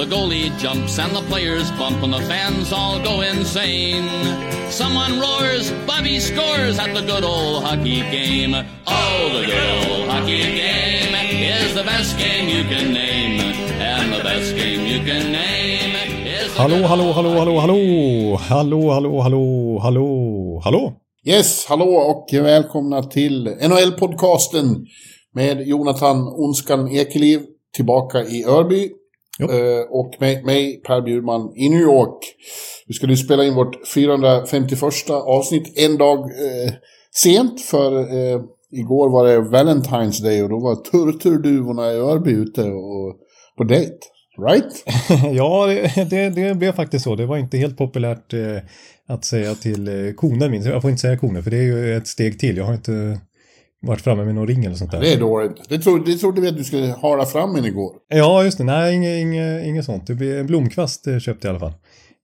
The goalie jumps and the players bump, and the fans all go insane. Someone roars, Bobby scores at the good old hockey game. Oh, the good old hockey game is the best game you can name, and the best game you can name is the Hallå, hallå, hallå, hallå, hallå, hallå, hallå, hallå, hallå, hallå. Yes, hallå och välkomna till NHL-podcasten med Jonathan Onskan Ekeliv tillbaka i Örby. Eh, och med mig, Per Bjurman, i New York. Vi skulle spela in vårt 451 avsnitt en dag eh, sent för eh, igår var det Valentine's Day och då var turturduvorna i Örby ute och på dejt. Right? Ja, det, det, det blev faktiskt så. Det var inte helt populärt eh, att säga till eh, koner min. Jag får inte säga koner för det är ju ett steg till. Jag har inte varit framme med någon ring eller sånt där. Det är dåligt. Det trodde, det trodde vi att du skulle hala fram en igår. Ja, just det. Nej, inget, inget, inget sånt. Det blev en blomkvast eh, köpte i alla fall.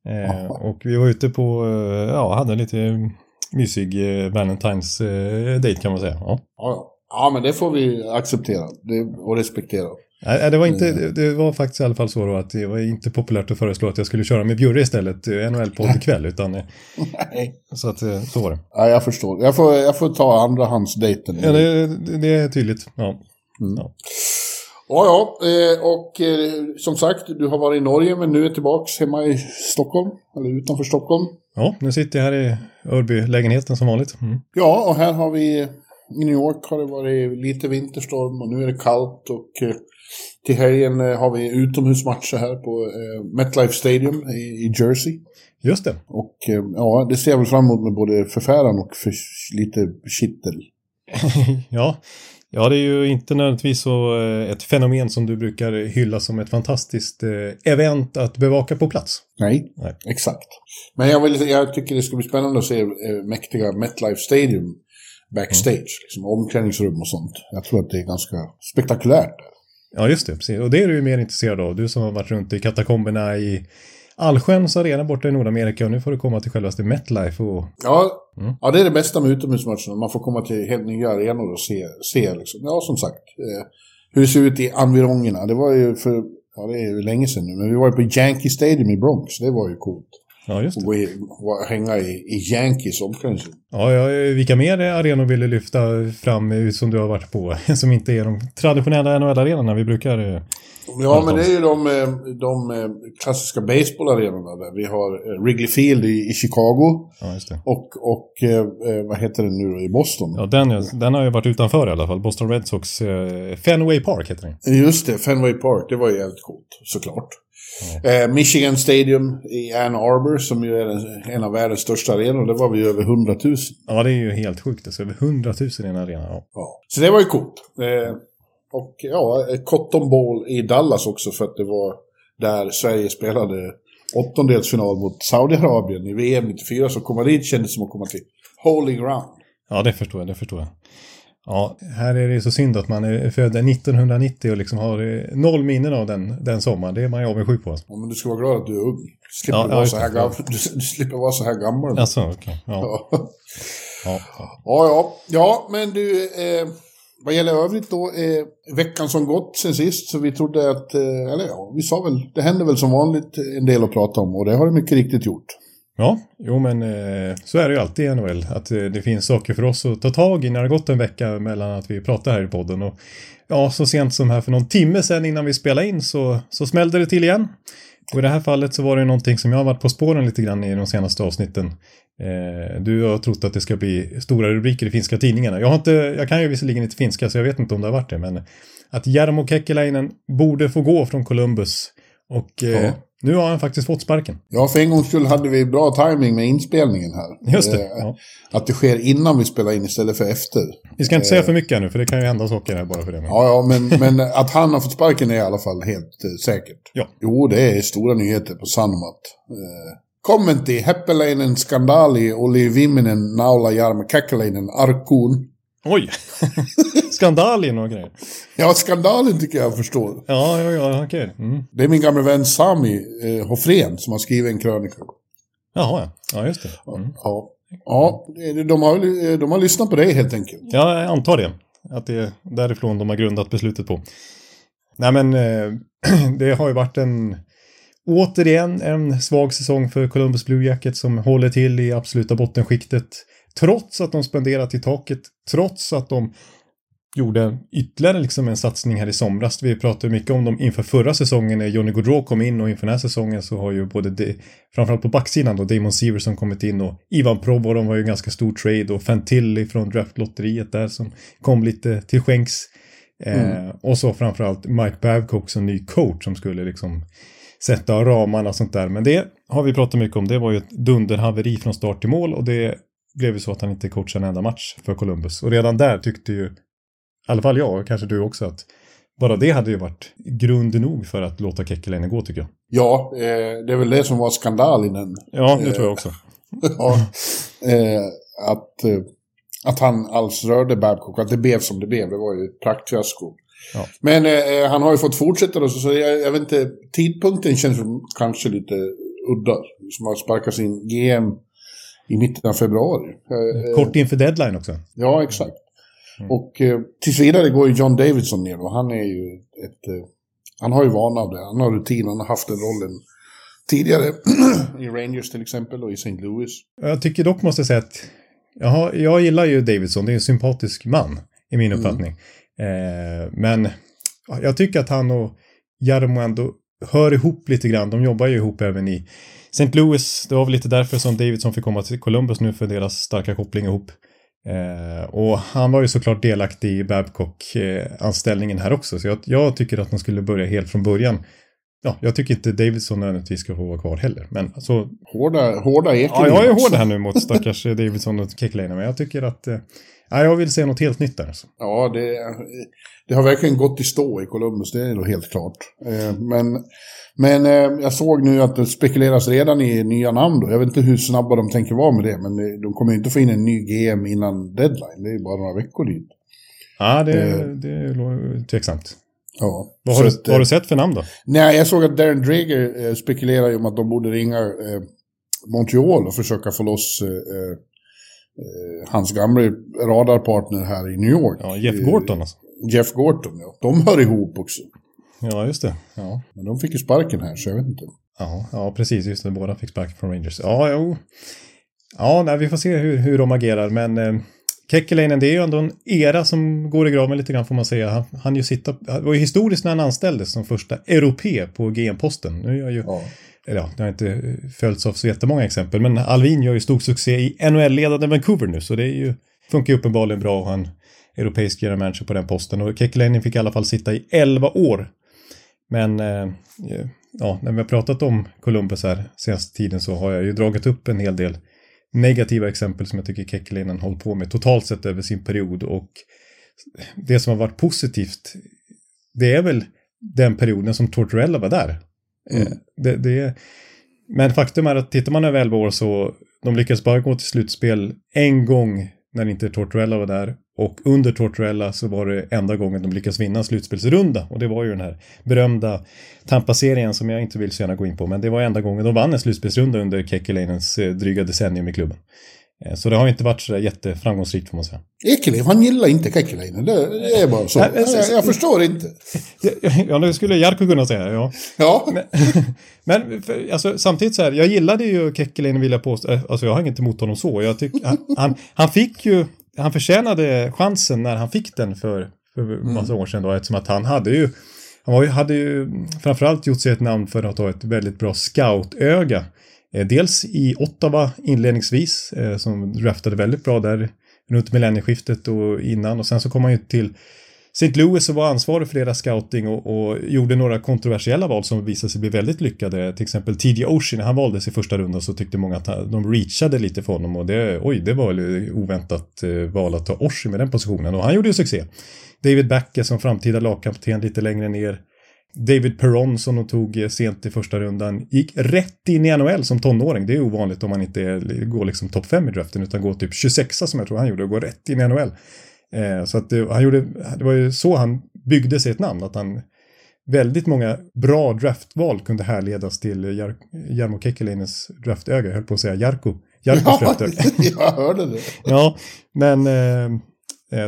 Eh, och vi var ute på, eh, ja, hade en lite mysig eh, Valentine's eh, date kan man säga. Ja. Ja, ja. men det får vi acceptera det, och respektera. Nej, det var, inte, det- det var faktiskt i alla fall så då att det var inte populärt att föreslå att jag skulle köra med Bjurre istället, eh, NHL-podd ikväll, utan eh, Nej. så att eh, så var det. Ja, jag förstår. Jag får, jag får ta andrahandsdejten. Ja, det, det är tydligt. Ja. ja. Ja, ja. eh, Och som sagt, du har varit i Norge men nu är tillbaks hemma i Stockholm. Eller utanför Stockholm. ja, nu sitter jag här i Örby-lägenheten som vanligt. Mm. Ja, och här har vi... I New York har det varit lite vinterstorm och nu är det kallt. Och eh, till helgen eh, har vi utomhusmatcher här på eh, MetLife Stadium i, Jersey. Just det. Och ja, det ser jag väl fram emot med både förfäran och för, lite kittel. ja. ja, det är ju inte nödvändigtvis så ett fenomen som du brukar hylla som ett fantastiskt event att bevaka på plats. Nej, Nej. exakt. Men jag, vill, jag tycker det ska bli spännande att se mäktiga MetLife Stadium backstage. Liksom, omklädningsrum och sånt. Jag tror att det är ganska spektakulärt. Ja, just det. Precis. Och det är du ju mer intresserad av. Du som har varit runt i katakomberna i Allsköns arena borta i Nordamerika och nu får du komma till självaste MetLife och Ja, Mm. ja, det är det bästa med utomhusmatcherna. Man får komma till helt nya arenor och se, se liksom. Ja, som sagt. Eh, hur det ser ut i environgerna. Det var ju för, ja det är ju länge sedan nu. Men vi var ju på Yankee Stadium i Bronx. Det var ju coolt. Ja, just det. i, och hänga i, i Yankees omklädningsrum. Ja, ja, vilka mer arenor vill du lyfta fram som du har varit på? Som inte är de traditionella NHL-arenorna vi brukar... eh, Ja, men det är ju de, eh, de eh, klassiska baseballarenorna där. Vi har Wrigley Field i, i Chicago. Ja, just det. Och, och vad heter det nu då, i Boston? Ja, den, den har ju varit utanför i alla fall. Boston Red Sox Fenway Park heter den. Just det, Fenway Park, det var ju jävligt coolt, såklart. Eh, Michigan Stadium i Ann Arbor, som ju är en, av världens största arenor, det var vi över 100 000. Ja, det är ju helt sjukt. Alltså, över 100 000 i en arena. Ja. Ja. Så det var ju coolt. Eh, och ja, Cotton Bowl i Dallas också, för att det var där Sverige spelade åttondelsfinal mot Saudiarabien i VM 94, så komma dit kändes som att komma till Holy Ground. ja, det förstår jag. Det förstår jag. Ja, här är det så synd att man är född 1990 och liksom har eh, noll minnen av den, den sommaren. Det är man ju avundsjuk på. Alltså. Ja, men du ska vara glad att du är ung. Du slipper, Ja, vara, så här gammal. Du, du slipper vara så här gammal. Alltså, okej. Ja. Ja. Ja. Ja, ja. Ja, men du, eh, vad gäller övrigt då, eh, veckan som gått sen sist, så vi trodde att, eh, eller ja, vi sa väl, det händer väl som vanligt en del att prata om och det har det mycket riktigt gjort. Ja, jo men eh, så är det ju alltid i NHL. Att eh, det finns saker för oss att ta tag i när det har gått en vecka mellan att vi pratar här i podden. Och ja, så sent som här för någon timme sedan innan vi spelade in så, så smällde det till igen. Och i det här fallet så var det någonting som jag har varit på spåren lite grann i de senaste avsnitten. Eh, du har trott att det ska bli stora rubriker i finska tidningarna. Jag, har inte, jag kan ju visserligen inte finska så jag vet inte om det har varit det. Men att Jarmo Kekkeläinen borde få gå från Columbus. Och eh, Ja nu har han faktiskt fått sparken. Ja, för en gångs skull hade vi bra timing med inspelningen här. Just det. Eh, Ja. Att det sker innan vi spelar in istället för efter. Vi ska inte säga för mycket nu för det kan ju hända saker här bara för det. Men... Ja, ja, men, men att han har fått sparken är i alla fall helt eh, säkert. Ja. Jo, det är stora nyheter på Sanomat. Eh, Kommenti, Heppelainen skandali, oli viimeinen naula Jarmo Käkkeläinen arkkuun. Oj! Skandal och grejer. Ja, skandalen tycker jag förstår. Ja, ja, ja, okej. Mm. Det är min gamla vän Sami eh, Hoffren som har skrivit en krönika. Jaha, ja. Ja, just det. Mm. Ja, ja de, de, har, de har lyssnat på dig helt enkelt. Ja, jag antar det. Att det är därifrån de har grundat beslutet på. Nej, men eh, det har ju varit en... Återigen en svag säsong för Columbus Blue Jackets som håller till i absoluta bottenskiktet. Trots att de spenderat i taket, trots att de gjorde ytterligare liksom en satsning här i somras. Vi pratade mycket om dem inför förra säsongen när Johnny Gaudreau kom in och inför den här säsongen så har ju både, de, framförallt på backsidan då, Damon Severson kommit in och Ivan Provorov var ju en ganska stor trade och Fantilli från draftlotteriet där som kom lite till skänks. Eh, och så framförallt Mike Babcock som ny coach som skulle liksom sätta ramarna och sånt där. Men det har vi pratat mycket om. Det var ju ett dunderhaveri från start till mål och det blev ju så att han inte coachade en enda match för Columbus. Och redan där tyckte ju, i alla fall jag och kanske du också, att bara det hade ju varit grund nog för att låta Kekkeläinen gå tycker jag. Ja, eh, det är väl det som var skandalen. Ja, det tror jag också. ja, eh, att, eh, att han alls rörde Babcock, att det blev som det blev. Det var ju ett praktfiasko. Ja. Men eh, han har ju fått fortsätta då, så, så jag, jag vet inte, tidpunkten känns kanske lite udda. Som har sparkat sin GM i mitten av februari. Eh, eh, Kort inför deadline också. Ja, exakt. Och eh, tills vidare går ju John Davidson ner och han är ju ett... Eh, han har ju vana av det. Han har rutin, han har haft den rollen tidigare. I Rangers till exempel och i St. Louis. Jag tycker dock måste jag säga att jag, har, jag gillar ju Davidson, det är en sympatisk man i min uppfattning. Eh, men jag tycker att han och Jarmo ändå hör ihop lite grann. De jobbar ju ihop även i St. Louis. Det var väl lite därför som Davidson fick komma till Columbus nu för deras starka koppling ihop. Eh, och han var ju såklart delaktig i Babcock-anställningen här också. Så jag, jag tycker att de skulle börja helt från början. Ja, jag tycker inte Davidson nödvändigtvis ska få vara kvar heller. Men alltså, Hårda, hårda ekor. Ja, jag är hård här nu mot stackars Davidson och Kekalainen, men jag tycker att... Eh, ja, jag vill se något helt nytt där. Alltså. Ja, det, det har verkligen gått i stå i Columbus, det är nog helt klart. Eh, men men eh, jag såg nu att det spekuleras redan i nya namn då. Jag vet inte hur snabba de tänker vara med det, men de kommer ju inte få in en ny GM innan deadline. Det är ju bara några veckor dit. Ja, det, Eh. det är tveksamt. Ja. Vad har, du, att, vad har du sett för namn då? Nej, jag såg att Darren Dreger eh, spekulerar om att de borde ringa eh, Montreal och försöka få loss eh, hans gamla radarpartner här i New York. Ja, Jeff Eh, Gorton alltså. Jeff Gorton, ja. De hör ihop också. Ja, just det. Ja. Men de fick ju sparken här, så jag vet inte. Ja, ja, precis. Just det. Båda fick spark från Rangers. Ja, jo. Ja, nej, vi får se hur, hur de agerar. Men eh, Kekkeläinen, det är ju ändå en era som går i graven lite grann får man säga. Han, han ju sitta, det var ju historiskt när han anställdes som första europé på GM-posten. Nu är jag ju, Ja eller ja, det har inte följts av så jättemånga exempel. Men Alvin gör ju stor succé i NHL-ledande Vancouver nu. Så det är ju, funkar ju uppenbarligen bra att ha en europeisk general manager på den posten. Och Kekiläinen fick i alla fall sitta i 11 år. Men eh, eh, ja, när vi har pratat om Columbus här senaste tiden så har jag ju dragit upp en hel del negativa exempel som jag tycker Kekiläinen håller på med totalt sett över sin period. Och det som har varit positivt, det är väl den perioden som Tortorella var där. Mm. Eh, Det, det, men faktum är att tittar man över 11 år så de lyckades bara gå till slutspel en gång när inte Tortorella var där. Och under Tortorella så var det enda gången de lyckades vinna en slutspelsrunda. Och det var ju den här berömda Tampa-serien som jag inte vill så gärna gå in på. Men det var enda gången de vann en slutspelsrunda under Kekkeleinens eh, dryga decennium i klubben. Eh, Så det har inte varit så jätteframgångsrikt får man säga. Ekeliv, han gillar inte Kekkeläinen. Det, är bara så. Men- jag, jag förstår inte. Ja, det skulle Jarkko kunna säga, ja. Ja, Men för, alltså, samtidigt så här, jag gillade ju Kekkeläinen vill jag påstå. Eh, Alltså jag har inget emot honom så. Jag tyck, han, han, han fick ju, han förtjänade chansen när han fick den för, för massa år sedan då. Eftersom att han hade ju, han var ju, hade ju framförallt gjort sig ett namn för att ha ett väldigt bra scoutöga. Eh, dels i Ottawa inledningsvis, eh, som draftade väldigt bra där runt millennieskiftet och innan. Och sen så kom han ju till St. Louis och var ansvarig för deras scouting och, och gjorde några kontroversiella val som visade sig bli väldigt lyckade. Till exempel T.J. Oshie, när han valdes i första rundan så tyckte många att han, de reachade lite för honom och det, oj, det var väl oväntat eh, val att ta Oshie med den positionen och han gjorde ju succé. David Backe som framtida lagkapten lite längre ner. David Perron som de tog eh, sent i första rundan gick rätt in i NHL som tonåring. Det är ovanligt om man inte är, går liksom topp 5 i draften utan går typ 26 som jag tror han gjorde och går rätt in i NHL. Eh, så att det, han gjorde, det var ju så han byggde sig ett namn, att han väldigt många bra draftval kunde härledas till Jar, Jarmo Kekkeläinens draftöga. Jag höll på att säga Jarko. Jarkos ja draftöga. jag hörde det. Ja, men eh, eh,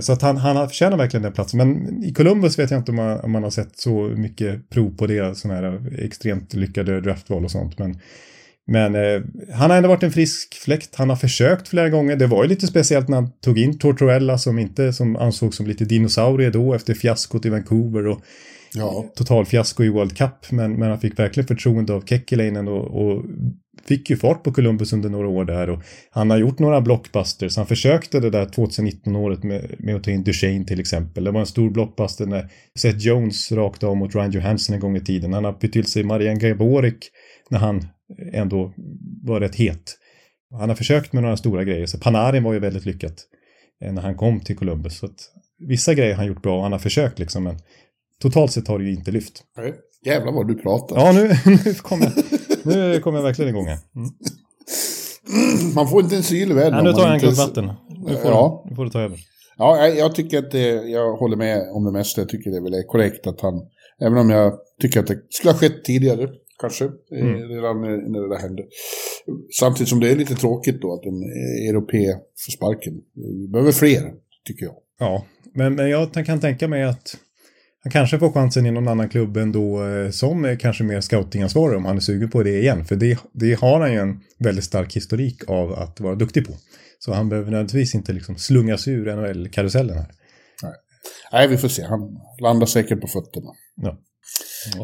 så att han, han förtjänar verkligen den platsen. Men i Columbus vet jag inte om man, om man har sett så mycket prov på det, sådana här extremt lyckade draftval och sånt. Men, men eh, han har ändå varit en frisk fläkt. Han har försökt flera gånger. Det var ju lite speciellt när han tog in Tortorella som inte som ansågs som lite dinosaurie då efter fiaskot i Vancouver och Ja. total fiasko i World Cup. Men, men han fick verkligen förtroende av Kekkeläinen och, och fick ju fart på Columbus under några år där. Och han har gjort några blockbusters. Han försökte det där 2019-året med, med att ta in Duchene till exempel. Det var en stor blockbuster när Seth Jones rakt av mot Ryan Johansson en gång i tiden. Han har bytt till sig Marian Gaborik när han ändå var rätt het. Han har försökt med några stora grejer. Så Panarin var ju väldigt lyckat eh, när han kom till Columbus. Så att vissa grejer har han gjort bra och han har försökt liksom. Men totalt sett har det ju inte lyft. Nej, Jävlar vad du pratar. Ja, nu, nu kommer jag, nu kommer jag verkligen igång här. Mm. Man får inte en syl i världen. Nu tar jag en klunk vatten. Nu får, Ja. nu får du ta över. Ja, jag, tycker att det, jag håller med om det mesta. Jag tycker det är väl korrekt att han, även om jag tycker att det skulle ha skett tidigare, kanske, Mm. redan när, det där hände. Samtidigt som det är lite tråkigt då att en europé får sparken. Vi behöver fler, tycker jag. Ja, men, men jag kan tänka mig att han kanske får chansen i någon annan klubb ändå eh, som kanske mer scoutingansvarig om han är sugen på det igen. För det, det har han ju en väldigt stark historik av att vara duktig på. Så han behöver nödvändigtvis inte liksom slungas ur NHL-karusellen här. Nej, vi får se. Han landar säkert på fötterna. Ja.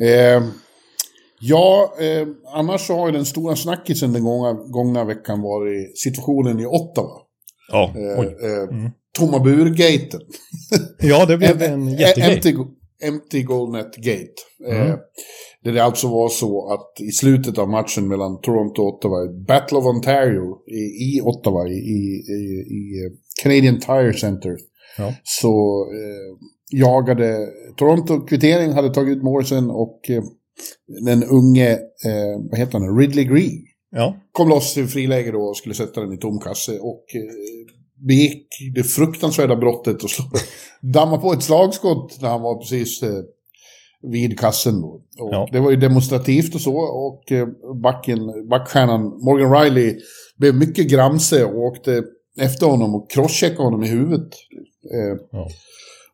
Eh, ja, eh, annars så har ju den stora snackisen den gångna, gångna veckan varit situationen i Ottawa. Ja, Eh, oj. eh, Tomma burgaten. ja det blev en jättegrej. Empty, Goalnet Gate. Eh, Mm. där det alltså var så att i slutet av matchen mellan Toronto och Ottawa, Battle of Ontario i, i Ottawa, i, i, i, Canadian Tire Center, Ja. så eh, jagade Toronto kvittering, hade tagit ut målsen och eh, den unge, eh, vad heter han, Ridley Green Ja, kom loss i friläge då och skulle sätta den i tom kasse och eh, begick det fruktansvärda brottet och slå, damma på ett slagskott när han var precis eh, vid kassen. Då. Och Ja. Det var ju demonstrativt och så och eh, backen, backstjärnan Morgan Riley blev mycket gramse och åkte efter honom och crosscheckade honom i huvudet. Eh, Ja.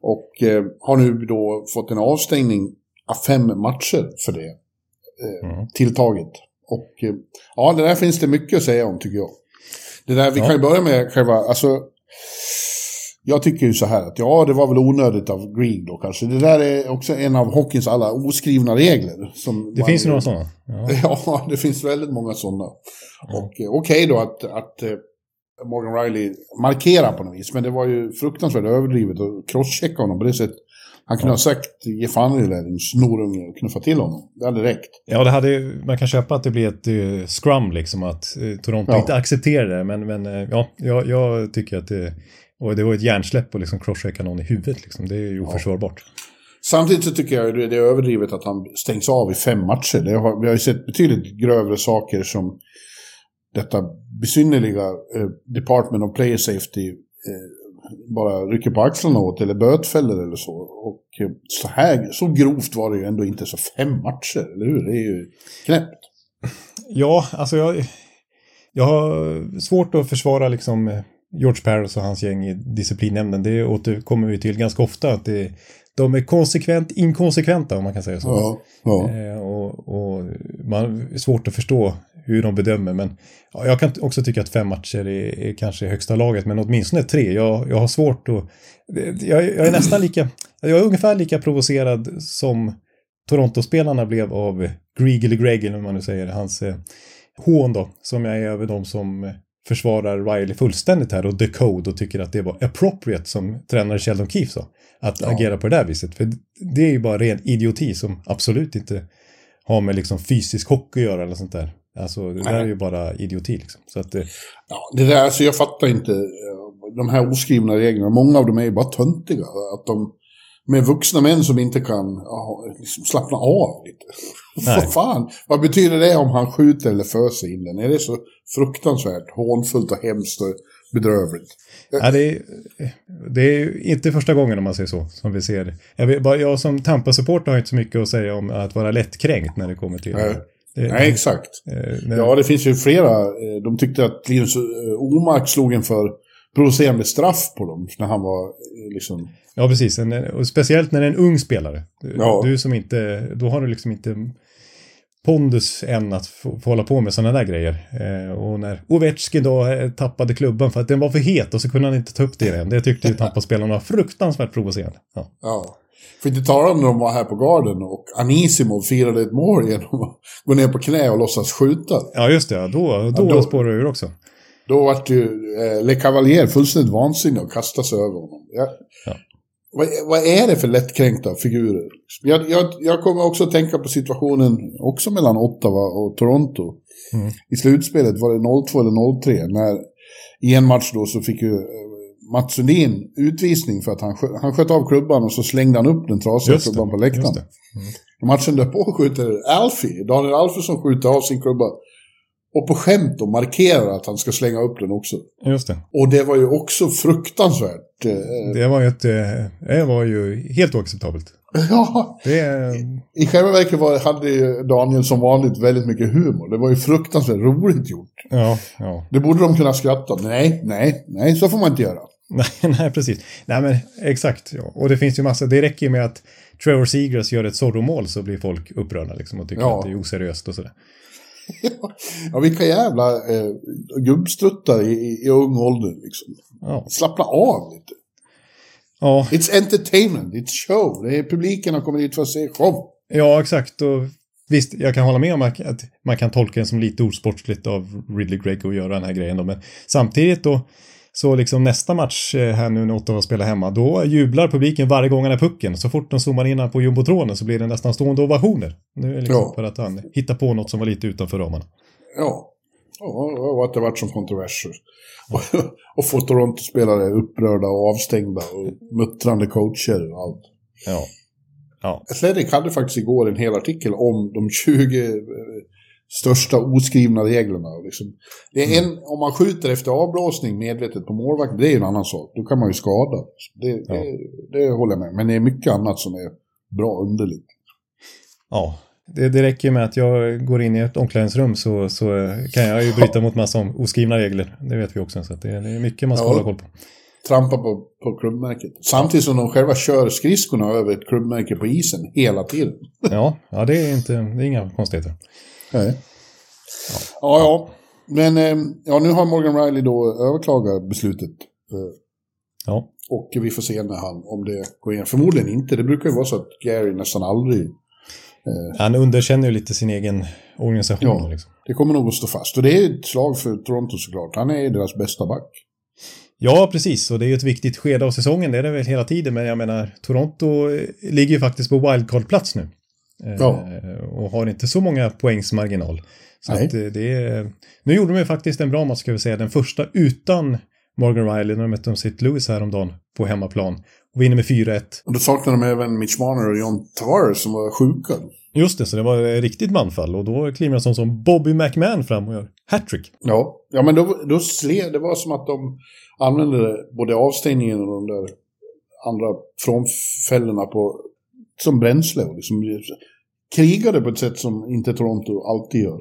Och eh, har nu då fått en avstängning av fem matcher för det eh, Mm. tilltaget. Och eh, ja, det där finns det mycket att säga om tycker jag. Det där, vi Ja. kan ju börja med själva, alltså. Jag tycker ju så här att ja, det var väl onödigt av Green då kanske. Det där är också en av hockeyns alla oskrivna regler. Som det man- finns ju några sådana. Ja. Ja, det finns väldigt många sådana. Och eh, okej då att, att eh, Morgan Riley markerar på något vis. Men det var ju fruktansvärt överdrivet att crosschecka honom på det sättet. Han kunde ha sagt ge fan i det där, din snorunge, och knuffa till honom. Det hade räckt. Ja, det hade, man kan köpa att det blir ett eh, scrum liksom, att eh, Toronto Ja. inte accepterar det. Men, men eh, ja, jag, jag tycker att det, och det var ett hjärnsläpp att liksom crosschecka någon i huvudet. Liksom. Det är ju oförsvarbart. Samtidigt så tycker jag det det är överdrivet att han stängs av i fem matcher. Det har, vi har ju sett betydligt grövre saker som detta besynnerliga eh, Department of Player Safety eh, bara rycker på axlarna åt eller bötfäller eller så. Och eh, så här, så grovt var det ju ändå inte så fem matcher, eller hur? Det är ju knäppt. Ja, alltså jag... jag har svårt att försvara liksom eh, George Paris och hans gäng i disciplinnämnden. Det återkommer vi till ganska ofta. att det, De är konsekvent inkonsekventa om man kan säga så. Ja, ja. Eh, och, och man är svårt att förstå hur de bedömer. Men ja, jag kan också tycka att fem matcher är, är kanske högsta laget. Men åtminstone tre. Jag, jag har svårt att... Jag, jag är nästan lika... Jag är ungefär lika provocerad som Toronto-spelarna blev av Greg eller Greg, eller man nu säger, hans eh, hån då, som jag är över de som försvarar Riley fullständigt här och Decode och tycker att det var appropriate som tränare Sheldon Keefe sa. Att Ja. agera på det där viset. För det är ju bara ren idioti som absolut inte har med liksom fysisk hockey att göra eller sånt där. Alltså det där är ju bara idioti liksom. Så att, eh, Ja, det där, alltså jag fattar inte eh, de här oskrivna reglerna. Många av dem är ju bara töntiga. Att de, med vuxna män som inte kan ja, liksom slappna av lite. Vad fan, vad betyder det om han skjuter eller föser in den? Är det så fruktansvärt hånfullt och hemskt och bedrövligt? Ja, det, är, det är inte första gången om man säger så, som vi ser. Jag, vet, bara, jag som Tampa-supporter har inte så mycket att säga om att vara lättkränkt när det kommer till... Nej. det, Nej, exakt. eh, när- Ja, det finns ju flera. eh, De tyckte att Linus eh, Omark slog en för provocerande straff på dem när han var eh, liksom... Ja, precis. En, och speciellt när det är en ung spelare. Du, Ja. du som inte, då har du liksom inte pondus än att få, få hålla på med sådana där grejer. Eh, och när Ovechkin då eh, tappade klubban för att den var för het och så kunde han inte ta upp det igen. Det tyckte ju Tampa-spelarna var fruktansvärt provocerande. Ja. Ja. För inte tala om när de var här på Garden och Anisimov firade ett mål genom att gå ner på knä och låtsas skjuta. ja, just det. Då, då, Ja, då- spårar det ur också. Då vart ju eh, Le Cavalier fullständigt vansinnig och kastade sig över honom. Ja. Ja. Vad, vad är det för lättkränkta figurer? Jag, jag, jag kommer också att tänka på situationen också mellan Ottawa och Toronto. Mm. I slutspelet var det 0-2 eller 0-3. När i en match då så fick ju Mats Sundin utvisning för att han, skö- han sköt av klubban och så slängde han upp den trasiga Just det, klubban på läktaren. det. Matchen därpå skjuter Alfie, Daniel Alfredsson skjuter av sin klubba. Och på skämt då markerar att han ska slänga upp den också. Just det. Och det var ju också fruktansvärt. eh, Det var ju, ett, eh, det var ju helt oacceptabelt. Ja, Det, i själva verket var, hade ju Daniel som vanligt väldigt mycket humor. Det var ju fruktansvärt roligt gjort. ja, ja. Det borde de kunna skratta. Nej, nej, nej, så får man inte göra. Nej, nej, precis. Nej, men exakt. Ja. Och det finns ju massa, det räcker ju med att Trevor Seagrass gör ett Zorro-mål så blir folk upprörda liksom och tycker Ja. att det är oseriöst och sådär. Ja, vilka jävla eh, gubbstruttar i, i, i ung ålder liksom. Ja. Slappna av lite. Ja, It's entertainment, it's show. Det är publiken har kommit dit för att se show. ja, exakt. Och visst, jag kan hålla med om att man kan tolka den som lite osportsligt av Ridley Gregg att göra den här grejen då, men samtidigt då så liksom nästa match eh, här nu när Ottawa spelar hemma, då jublar publiken varje gång han är pucken. Så fort de zoomar in han på jumbotronen så blir det nästan stående ovationer. Nu är det liksom Ja. för att han hittar på något som var lite utanför ramarna. Ja. Och att det varit som kontroverser. Och, och få Toronto-spelare upprörda och avstängda och muttrande coacher och allt. Ja. Ja. Athletic hade faktiskt igår en hel artikel om de 20 eh, största oskrivna reglerna. Liksom. Det är en, om man skjuter efter avblåsning medvetet på målvakt, det är en annan sak. Då kan man ju skada. Det, Ja. det, det håller jag med. Men det är mycket annat som är bra underligt. Ja, det, det räcker med att jag går in i ett omklädningsrum så, så kan jag ju bryta mot massa oskrivna regler. Det vet vi också. Så det, det är mycket man ska Ja. hålla koll på. Trampa på, på klubbmärket. Samtidigt som de själva kör skridskorna över ett klubbmärke på isen hela tiden. Ja, ja det, är inte, det är inga konstigheter. Nej. Ja, ja. Men eh, ja, nu har Morgan Riley då överklagat beslutet. Eh, Ja, Och vi får se när han, om det går igenom. Förmodligen inte. Det brukar ju vara så att Gary nästan aldrig... han underkänner ju lite sin egen organisation. Ja. Liksom. Det kommer nog att stå fast. Och det är ett slag för Toronto såklart. Han är deras bästa back. Ja, precis. Och det är ju ett viktigt skede av säsongen. Det är det väl hela tiden. Men jag menar, Toronto eh, ligger ju faktiskt på wildcard-plats nu. Eh, Ja. Och har inte så många poängs marginal. Så Nej. att eh, det är... Nu gjorde de ju faktiskt en bra match, ska vi säga. Den första utan Morgan Riley när de mötte St. Louis häromdagen på hemmaplan. Och vinner med 4-1. Och då saknar de även Mitch Marner och John Tavares som var sjuka. Just det, så det var ett riktigt manfall. Och då kliver en sån som Bobby McMahon fram och gör hattrick. Ja, ja men då, då sled, det var som att de använde både avstängningen och de där andra frånfällorna på, som bränsle. Liksom krigade på ett sätt som inte Toronto alltid gör.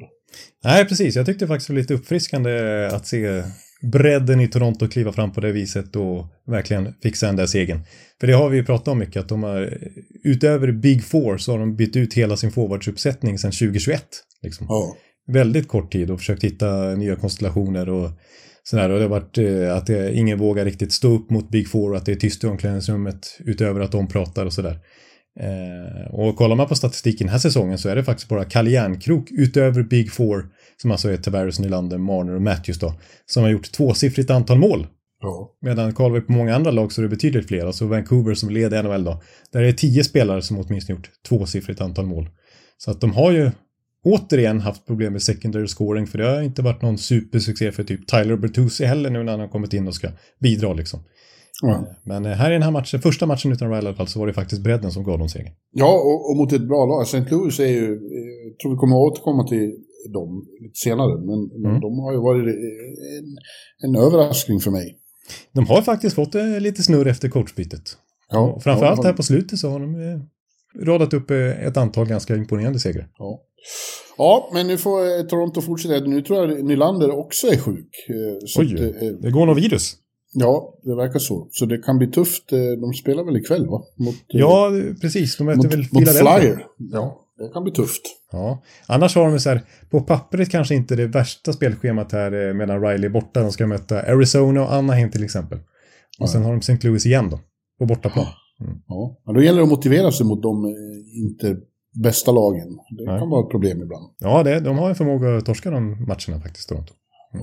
Nej, precis. Jag tyckte faktiskt det var lite uppfriskande att se bredden i Toronto kliva fram på det viset och verkligen fixa den där segern. För det har vi ju pratat om mycket, att de har utöver Big Four så har de bytt ut hela sin forwardsuppsättning sedan 2021. Liksom. Ja. Väldigt kort tid och försökt hitta nya konstellationer och sådär. Och det har varit eh, att det, ingen vågar riktigt stå upp mot Big Four och att det är tyst i omklädningsrummet utöver att de pratar och sådär. Eh, och kollar man på statistiken den här säsongen så är det faktiskt bara Kalle Järnkrok utöver Big Four, som alltså är Tavares, Nylander, Marner och Matthews då, som har gjort tvåsiffrigt antal mål. Ja. Medan kollar vi på många andra lag så är det betydligt fler. Alltså Vancouver som leder NHL då. Där är det tio spelare som åtminstone gjort tvåsiffrigt antal mål. Så att de har ju återigen haft problem med secondary scoring för det har inte varit någon supersuccé för typ Tyler Bertuzzi heller nu när han har kommit in och ska bidra liksom. Ja. Men eh, här i den här matchen, första matchen utan Riley i alla fall, så var det faktiskt bredden som gav dem segern. Ja, och, och mot ett bra lag. St. Louis är ju, eh, jag tror vi kommer att återkomma till dem lite senare, men, Mm. de har ju varit eh, en, en överraskning för mig. De har faktiskt fått lite snurr efter coachbytet. Ja, och framförallt ja, här på slutet så har de radat upp ett antal ganska imponerande segrar. Ja. ja, men nu får Toronto fortsätta. Nu tror jag Nylander också är sjuk. Så Oj, eh, det går något virus. Ja, det verkar så. Så det kan bli tufft. Eh, De spelar väl ikväll, va? Mot, eh, Ja, precis. De möter mot, väl mot. Flyer. Ja, det kan bli tufft. Ja, annars har de så här, på pappret kanske inte det värsta spelschemat här eh, medan Riley är borta. De ska möta Arizona och Anaheim till exempel. Och sen har de St. Louis igen då, på bortaplan. Ja, men då gäller det att motivera sig mot de inte bästa lagen. Det Nej. kan vara ett problem ibland. Ja, det, de har en förmåga att torska de matcherna faktiskt, Toronto. Ja,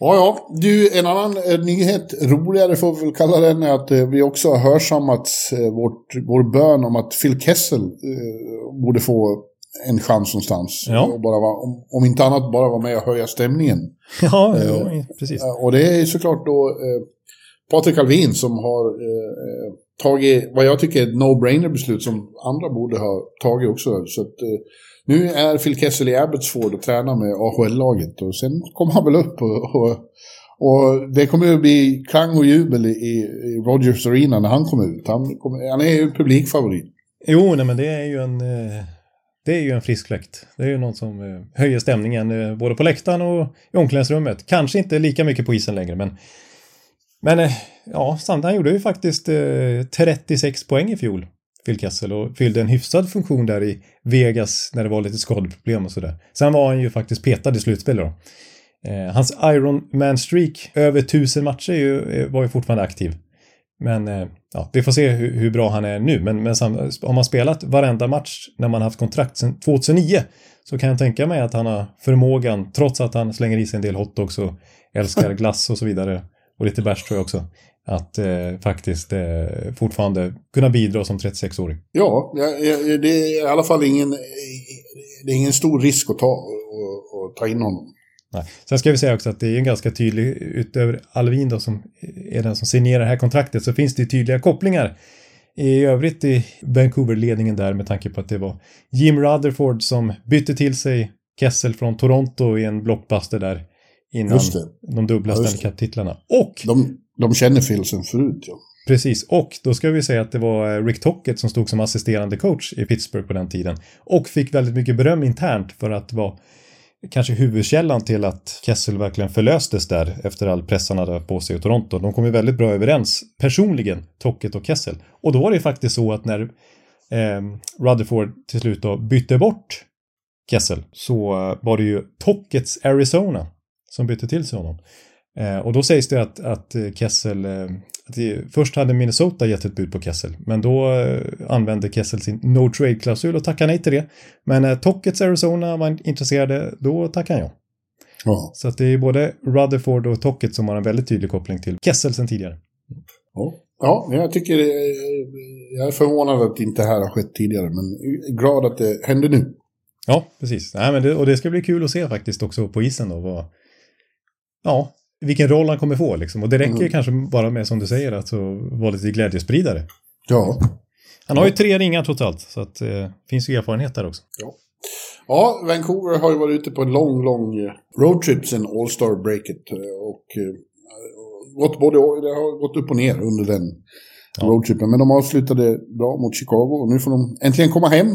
ja. Du, en annan eh, nyhet, roligare får vi väl kalla den, är att eh, vi också har hörsammat eh, vårt, vår bön om att Phil Kessel eh, borde få en chans någonstans. Ja. Och bara vara, om, om inte annat bara vara med och höja stämningen. Ja, Eh, ja precis. Och det är såklart då eh, Patrik Alvin som har eh, tagit vad jag tycker är ett no-brainer beslut som andra borde ha tagit också. Så att, nu är Phil Kessel i Abbotsford och tränar med AHL-laget och sen kommer han väl upp och, och, och det kommer att bli klang och jubel i, i Rogers Arena när han kommer ut. Han, kommer, han är ju publikfavorit. Jo, nej, men det är ju en... Eh, det är ju en frisk fläkt. Det är ju något som eh, höjer stämningen eh, både på läktaren och i omklädningsrummet. Kanske inte lika mycket på isen längre, men... Men ja, samt han gjorde ju faktiskt 36 poäng i fjol, Phil Kessel, och fyllde en hyfsad funktion där i Vegas när det var lite skadeproblem och sådär. Sen var han ju faktiskt petad i slutspelet då. Eh, hans Iron Man streak över tusen matcher ju, eh, var ju fortfarande aktiv. Men eh, ja, vi får se hur, hur bra han är nu. Men, men har man spelat varenda match när man haft kontrakt sedan 2009 så kan jag tänka mig att han har förmågan, trots att han slänger i sig en del hotdogs och älskar glass och så vidare, och lite bärs tror jag också, att eh, faktiskt eh, fortfarande kunna bidra som 36-åring. Ja, det är i alla fall ingen, det är ingen stor risk att ta och, och ta in honom. Nej. Sen ska vi säga också att det är en ganska tydlig, utöver Alvin då som är den som signerar det här kontraktet, så finns det tydliga kopplingar i övrigt i Vancouver-ledningen där med tanke på att det var Jim Rutherford som bytte till sig Kessel från Toronto i en blockbuster där innan de dubbla Ja, Stanley Cup-titlarna. Och De, de känner Phil sen förut, ja. Precis, och då ska vi säga att det var eh, Rick Tockett som stod som assisterande coach i Pittsburgh på den tiden. Och fick väldigt mycket beröm internt för att vara kanske huvudkällan till att Kessel verkligen förlöstes där efter all press han hade på sig i Toronto. De kom ju väldigt bra överens personligen, Tockett och Kessel. Och då var det ju faktiskt så att när eh, Rutherford till slut då bytte bort Kessel så eh, var det ju Tockets Arizona som bytte till sig honom. Eh, och då sägs det att, att eh, Kessel, eh, att det, först hade Minnesota gett ett bud på Kessel, men då använde Kessel sin no trade-klausul och tackade nej till det. Men när Tockets Arizona var intresserade, då tackade han ja. ja. Så att det är både Rutherford och Tocket som har en väldigt tydlig koppling till Kessel sen tidigare. Ja, ja jag tycker... Jag är förvånad att det inte här har skett tidigare, men glad att det händer nu. Ja, precis. Nej, men det, och det ska bli kul att se faktiskt också på isen då. Vad, ja, vilken roll han kommer få liksom. Och det räcker Mm. kanske bara med, som du säger, att vara lite glädjespridare. Ja. Han har ju tre ringar totalt, så att eh, finns ju erfarenhet där också. Ja, Vancouver har ju varit ute på en lång, lång eh, roadtrip sen All-Star-breaket. eh, Och eh, gått både, det har gått upp och ner under den Ja. Roadtrippen. Men de avslutade bra mot Chicago och nu får de äntligen komma hem.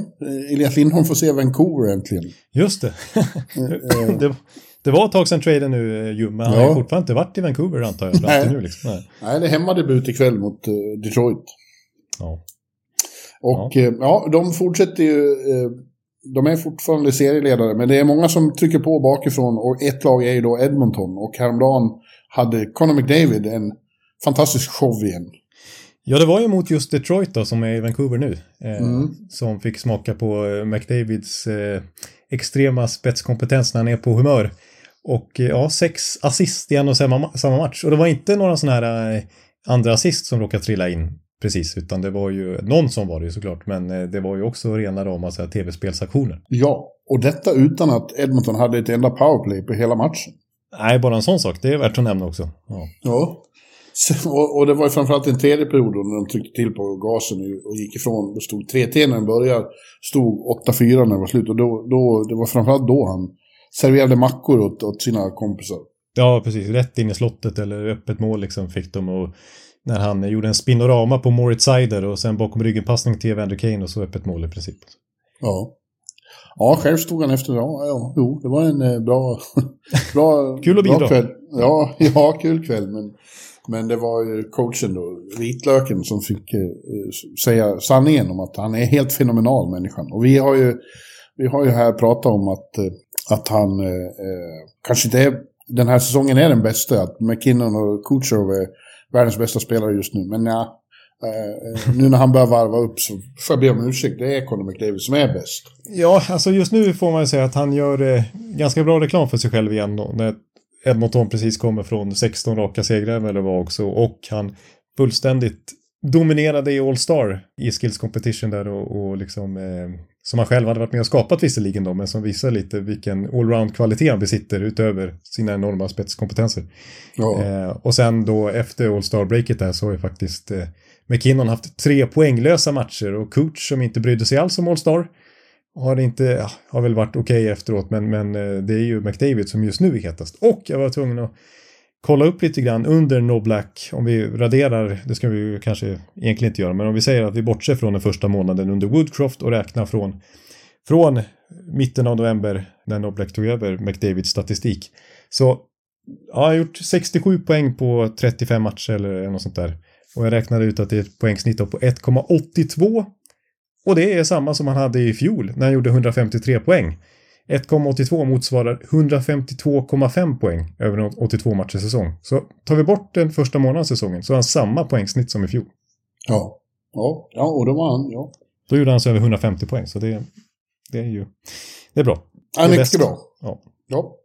Elias Lindholm får se Vancouver äntligen. Just det. det, det, var ett tag sedan traden nu, ju, men han ja. har fortfarande inte varit i Vancouver antar jag. Nej. Nu, liksom. Nej. Nej, det är hemmadebut ikväll mot Detroit. Ja. Och ja. ja, de fortsätter ju de är fortfarande serieledare, men det är många som trycker på bakifrån och ett lag är ju då Edmonton. Och häromdagen hade Conor McDavid en fantastisk show igen. Ja, det var ju mot just Detroit då, som är i Vancouver nu. Eh, mm. Som fick smaka på eh, McDavids eh, extrema spetskompetens när han är på humör. Och eh, ja, sex assist i en och samma, samma match. Och det var inte några sådana här eh, andra assist som råkade trilla in precis, utan det var ju någon som var det ju såklart, men eh, det var ju också rena rama tv-spelsaktioner. Ja, och detta utan att Edmonton hade ett enda powerplay på hela matchen. Nej, bara en sån sak, det är värt att nämna också. Ja. ja. Så, och, och, det var ju framförallt en tredje period när de tryckte till på gasen och gick ifrån. Det stod 3-3 när den började, stod 8-4 när det var slut. Och då, då, det var framförallt då han serverade mackor åt, åt sina kompisar. Ja, precis. Rätt in i slottet eller öppet mål liksom fick de. Och när han gjorde en spinorama på Moritz Seider och sen bakom ryggen-passning till Evander Kane och så öppet mål i princip. Ja. Ja, själv stod han efter. Ja, ja jo, det var en eh, bra... bra kul att bidra. Kväll. Ja, ja, kul kväll. Men, men det var ju coachen då, Vitlöken, som fick eh, säga sanningen om att han är helt fenomenal människan. Och vi har ju, vi har ju här pratat om att, eh, att han eh, eh, kanske inte är... Den här säsongen är den bästa. Att McKinnon och Kutjerov är världens bästa spelare just nu. Men ja, eh, eh, nu när han börjar varva upp så får jag be om ursäkt. Det är Conor McDavid som är bäst. Ja, alltså just nu får man ju säga att han gör eh, ganska bra reklam för sig själv igen. Då, när Edmonton precis kommer från 16 raka segrar eller vad också. Och han fullständigt dominerade i All-Star i Skills Competition där och, och liksom eh, som han själv hade varit med och skapat visserligen då, men som visar lite vilken allround-kvalitet han besitter utöver sina enorma spetskompetenser. Ja. Eh, och sen då efter All-Star-breaket där så har ju faktiskt eh, McKinnon haft tre poänglösa matcher och coach som inte brydde sig alls om All-Star har inte, ja, har väl varit okej okay efteråt, men, men eh, det är ju McDavid som just nu är hetast. Och jag var tvungen att kolla upp lite grann under No Black, om vi raderar, det ska vi ju kanske egentligen inte göra, men om vi säger att vi bortser från den första månaden under Woodcroft och räknar från, från mitten av november när No Black tog över McDavids statistik. Så ja, jag har gjort 67 poäng på 35 matcher eller något sånt där. Och jag räknade ut att det är ett poängsnitt på 1,82. Och det är samma som han hade i fjol när han gjorde 153 poäng. 1,82 motsvarar 152,5 poäng över en 82 matchers säsong. Så tar vi bort den första månaden säsongen så har han samma poängsnitt som i fjol. Ja, ja, ja och då var han, ja. Då gjorde han så över 150 poäng, så det, det är ju det är bra. Ja, mycket bäst. bra. Ja. ja.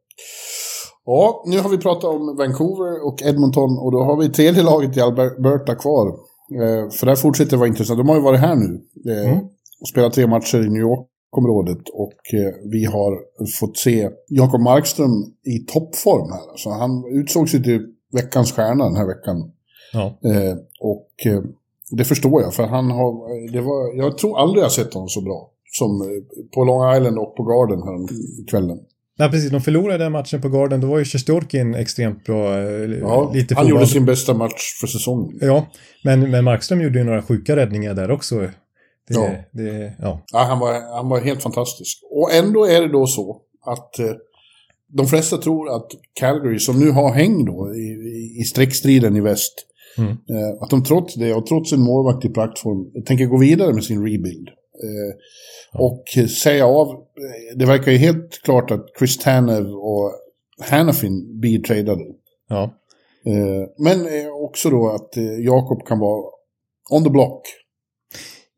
Ja, nu har vi pratat om Vancouver och Edmonton och då har vi tredje laget i Alberta kvar. Eh, för där fortsätter det vara intressant. De har ju varit här nu eh, mm. och spelat tre matcher i New York området och eh, vi har fått se Jakob Markström i toppform här. Så han utsågs ju till veckans stjärna den här veckan. Ja. Eh, och eh, det förstår jag, för han har, det var, jag tror aldrig jag sett honom så bra. Som på Long Island och på Garden här kvällen. Nej, precis. De förlorade den matchen på Garden. Då var ju Sjestjorkin extremt bra. Ja, lite han gjorde sin bästa match för säsongen. Ja, men, men Markström gjorde ju några sjuka räddningar där också. Det, ja. Det, ja. ja han, var, han var helt fantastisk. Och ändå är det då så att eh, de flesta tror att Calgary, som nu har häng då i, i, i streckstriden i väst, mm. eh, att de trots det och trots en målvakt i plattform tänker gå vidare med sin rebuild. Eh, ja. Och säga av, det verkar ju helt klart att Chris Tanner och Hannafin blir tradade. Ja. Eh, men också då att eh, Jakob kan vara on the block.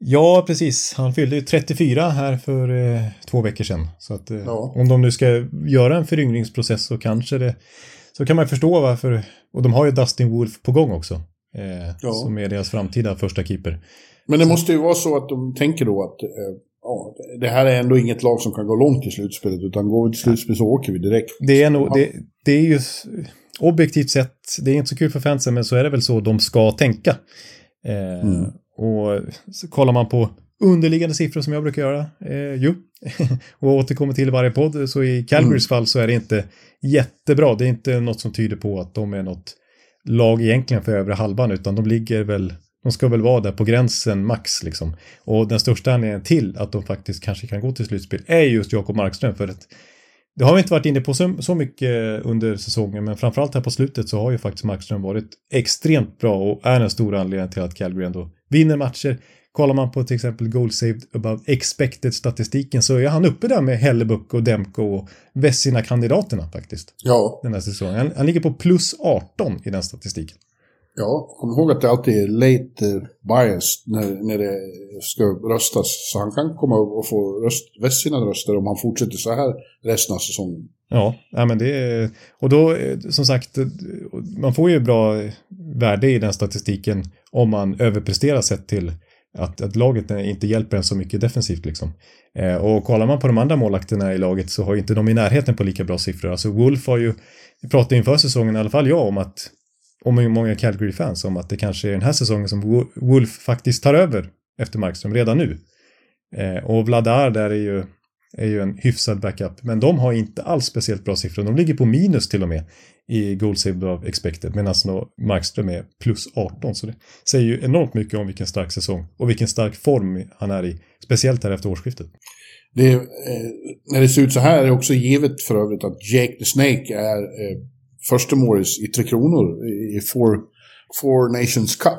Ja, precis. Han fyllde ju 34 här för eh, två veckor sedan. Så att eh, ja. om de nu ska göra en föryngringsprocess så kanske det... Så kan man förstå varför... Och de har ju Dustin Wolf på gång också. Eh, ja. Som är deras framtida första keeper. Men det så. måste ju vara så att de tänker då att eh, ja, det här är ändå inget lag som kan gå långt i slutspelet. Utan går vi till slutspel så åker vi direkt. Det är nog... Det, det är ju objektivt sett, det är inte så kul för fansen, men så är det väl så de ska tänka. Eh, mm. Och så kollar man på underliggande siffror som jag brukar göra, eh, jo, och återkommer till varje podd, så i Calgarys mm. fall så är det inte jättebra. Det är inte något som tyder på att de är något lag egentligen för övre halvan, utan de ligger väl De ska väl vara där på gränsen max liksom. Och den största anledningen till att de faktiskt kanske kan gå till slutspel är just Jakob Markström för att det har vi inte varit inne på så, så mycket under säsongen, men framförallt här på slutet så har ju faktiskt Markström varit extremt bra och är en stor anledning till att Calgary ändå vinner matcher. Kollar man på till exempel goal saved above expected statistiken så är han uppe där med Hellebuck och Demko och Vessina-kandidaterna faktiskt. Ja. Den här säsongen. Han, han ligger på plus 18 i den statistiken. Ja, kom ihåg att det alltid är late eh, bias när, när det ska röstas. Så han kan komma och få röst, väst sina röster om han fortsätter så här resten av säsongen. Ja, ja men det är... Och då, eh, som sagt, eh, man får ju bra värde i den statistiken om man överpresterar sett till att, att laget inte hjälper en så mycket defensivt liksom. Eh, och kollar man på de andra målakterna i laget så har ju inte de i närheten på lika bra siffror. Alltså Wolf har ju, vi pratade inför säsongen i alla fall jag om att och många Calgary-fans om att det kanske är den här säsongen som Wolf faktiskt tar över efter Markström redan nu. Eh, och Vladar där är ju, är ju en hyfsad backup, men de har inte alls speciellt bra siffror. De ligger på minus till och med i goal save of expected, medan Markström är plus 18. Så det säger ju enormt mycket om vilken stark säsong och vilken stark form han är i, speciellt här efter årsskiftet. Det, eh, när det ser ut så här är det också givet för övrigt att Jake the Snake är eh, första Morris i Tre Kronor i Four, Four Nations Cup.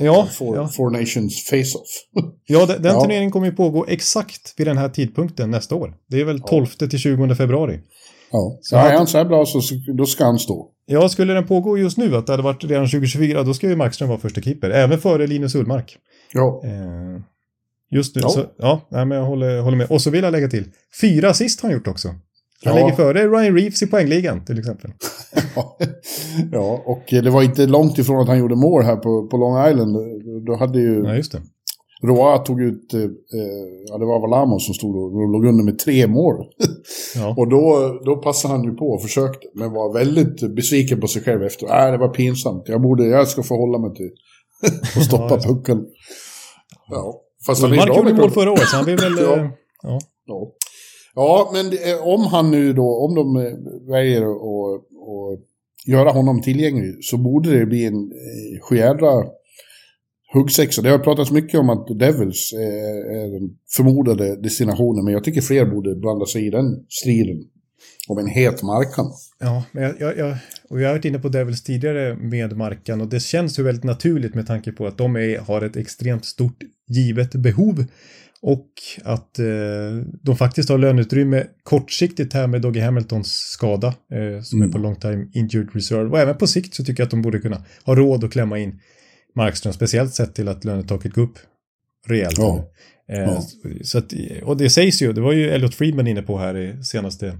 Ja, Four, ja. Four Nations Face-Off. ja, den, den Ja. turneringen kommer ju pågå exakt vid den här tidpunkten nästa år. Det är väl 12 till 20 februari. ja. Så är han så här bra så, så då ska han stå. Ja, skulle den pågå just nu, att det hade varit redan 2024, då ska ju Markström vara första keeper. Även före Linus Ullmark. Ja. Eh, just nu, Ja. så ja, nej, men jag håller, håller med. Och så vill jag lägga till, fyra assist har han gjort också. Han Ja. ligger före Ryan Reeves i poängligan till exempel. ja, och det var inte långt ifrån att han gjorde mål här på, på Long Island. Då hade ju Ja, just det. Roa tog ut, eh, ja det var Valamo som stod och och låg under med tre mål. Ja. Och då, då passade han ju på och försökte, men var väldigt besviken på sig själv efter. Äh, det var pinsamt, jag, borde, jag ska förhålla mig till att stoppa Ja, pucken. Ja, fast han är bra gjorde mål förra året, så han vill väl... Ja. eh, ja. Ja. men det, eh, om han nu då, om de eh, väljer att göra honom tillgänglig så borde det bli en eh, sjujädra huggsexa. Det har pratats mycket om att Devils eh, är, den förmodade destinationen, men jag tycker fler borde blanda sig i den striden om en het markan. Ja, men jag, jag, jag, och jag har varit inne på Devils tidigare med Markan och det känns ju väldigt naturligt med tanke på att de är, har ett extremt stort givet behov och att eh, de faktiskt har löneutrymme kortsiktigt här med Doggy Hamiltons skada eh, som är på long time injured reserve och även på sikt så tycker jag att de borde kunna ha råd att klämma in Markström, speciellt sett till att lönetaket går upp rejält. Ja. Eh, Ja. så att, och det sägs ju, det var ju Elliot Friedman inne på här i senaste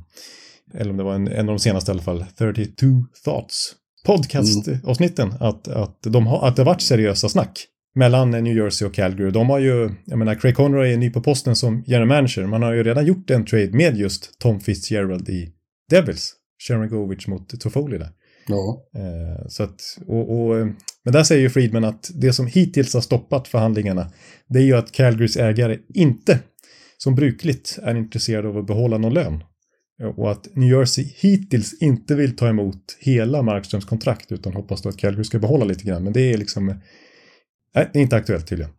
eller om det var en, en av de senaste i alla fall, 32 Thoughts podcast-avsnitten, att, att, de har, att det har varit seriösa snack mellan New Jersey och Calgary. De har ju, jag menar, Craig Conroy är ny på posten som general manager. Man har ju redan gjort en trade med just Tom Fitzgerald i Devils. Sharon Govich mot Toffoli där. Ja, Eh, så att, och, och, eh, men där säger ju Friedman att det som hittills har stoppat förhandlingarna, det är ju att Calgarys ägare inte, som brukligt, är intresserade av att behålla någon lön. Och att New Jersey hittills inte vill ta emot hela Markströms kontrakt utan hoppas då att Calgary ska behålla lite grann. Men det är liksom, nej, det är inte aktuellt tydligen.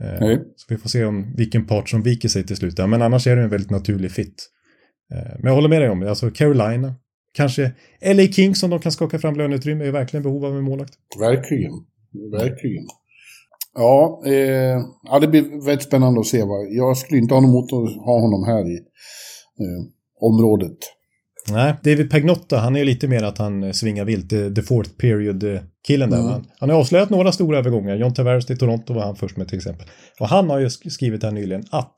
Eh, Nej. Så vi får se om vilken part som viker sig till slut. Men annars är det en väldigt naturlig fit. Eh, Men jag håller med dig om det. Alltså Carolina, kanske LA Kings om de kan skaka fram löneutrymme är verkligen behov av en målvakt. verkligen. Verkligen. Ja, eh, ja, det blir väldigt spännande att se. Vad. Jag skulle inte ha något emot att ha honom här i eh, området. Nej, David Pagnotta, han är lite mer att han eh, svingar vilt, the, the fourth period-killen där. Mm. Han, han har avslöjat några stora övergångar. John Tavares till Toronto var han först med till exempel. Och han har ju sk- skrivit här nyligen att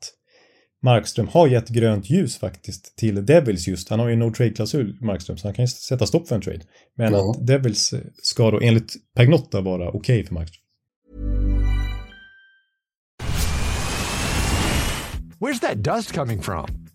Markström har gett grönt ljus faktiskt till Devils just. Han har ju no trade-klausul, Markström, så han kan ju sätta stopp för en trade. Men Ja. att Devils eh, ska då enligt Pagnotta vara okej för Markström. Where's that dust coming from?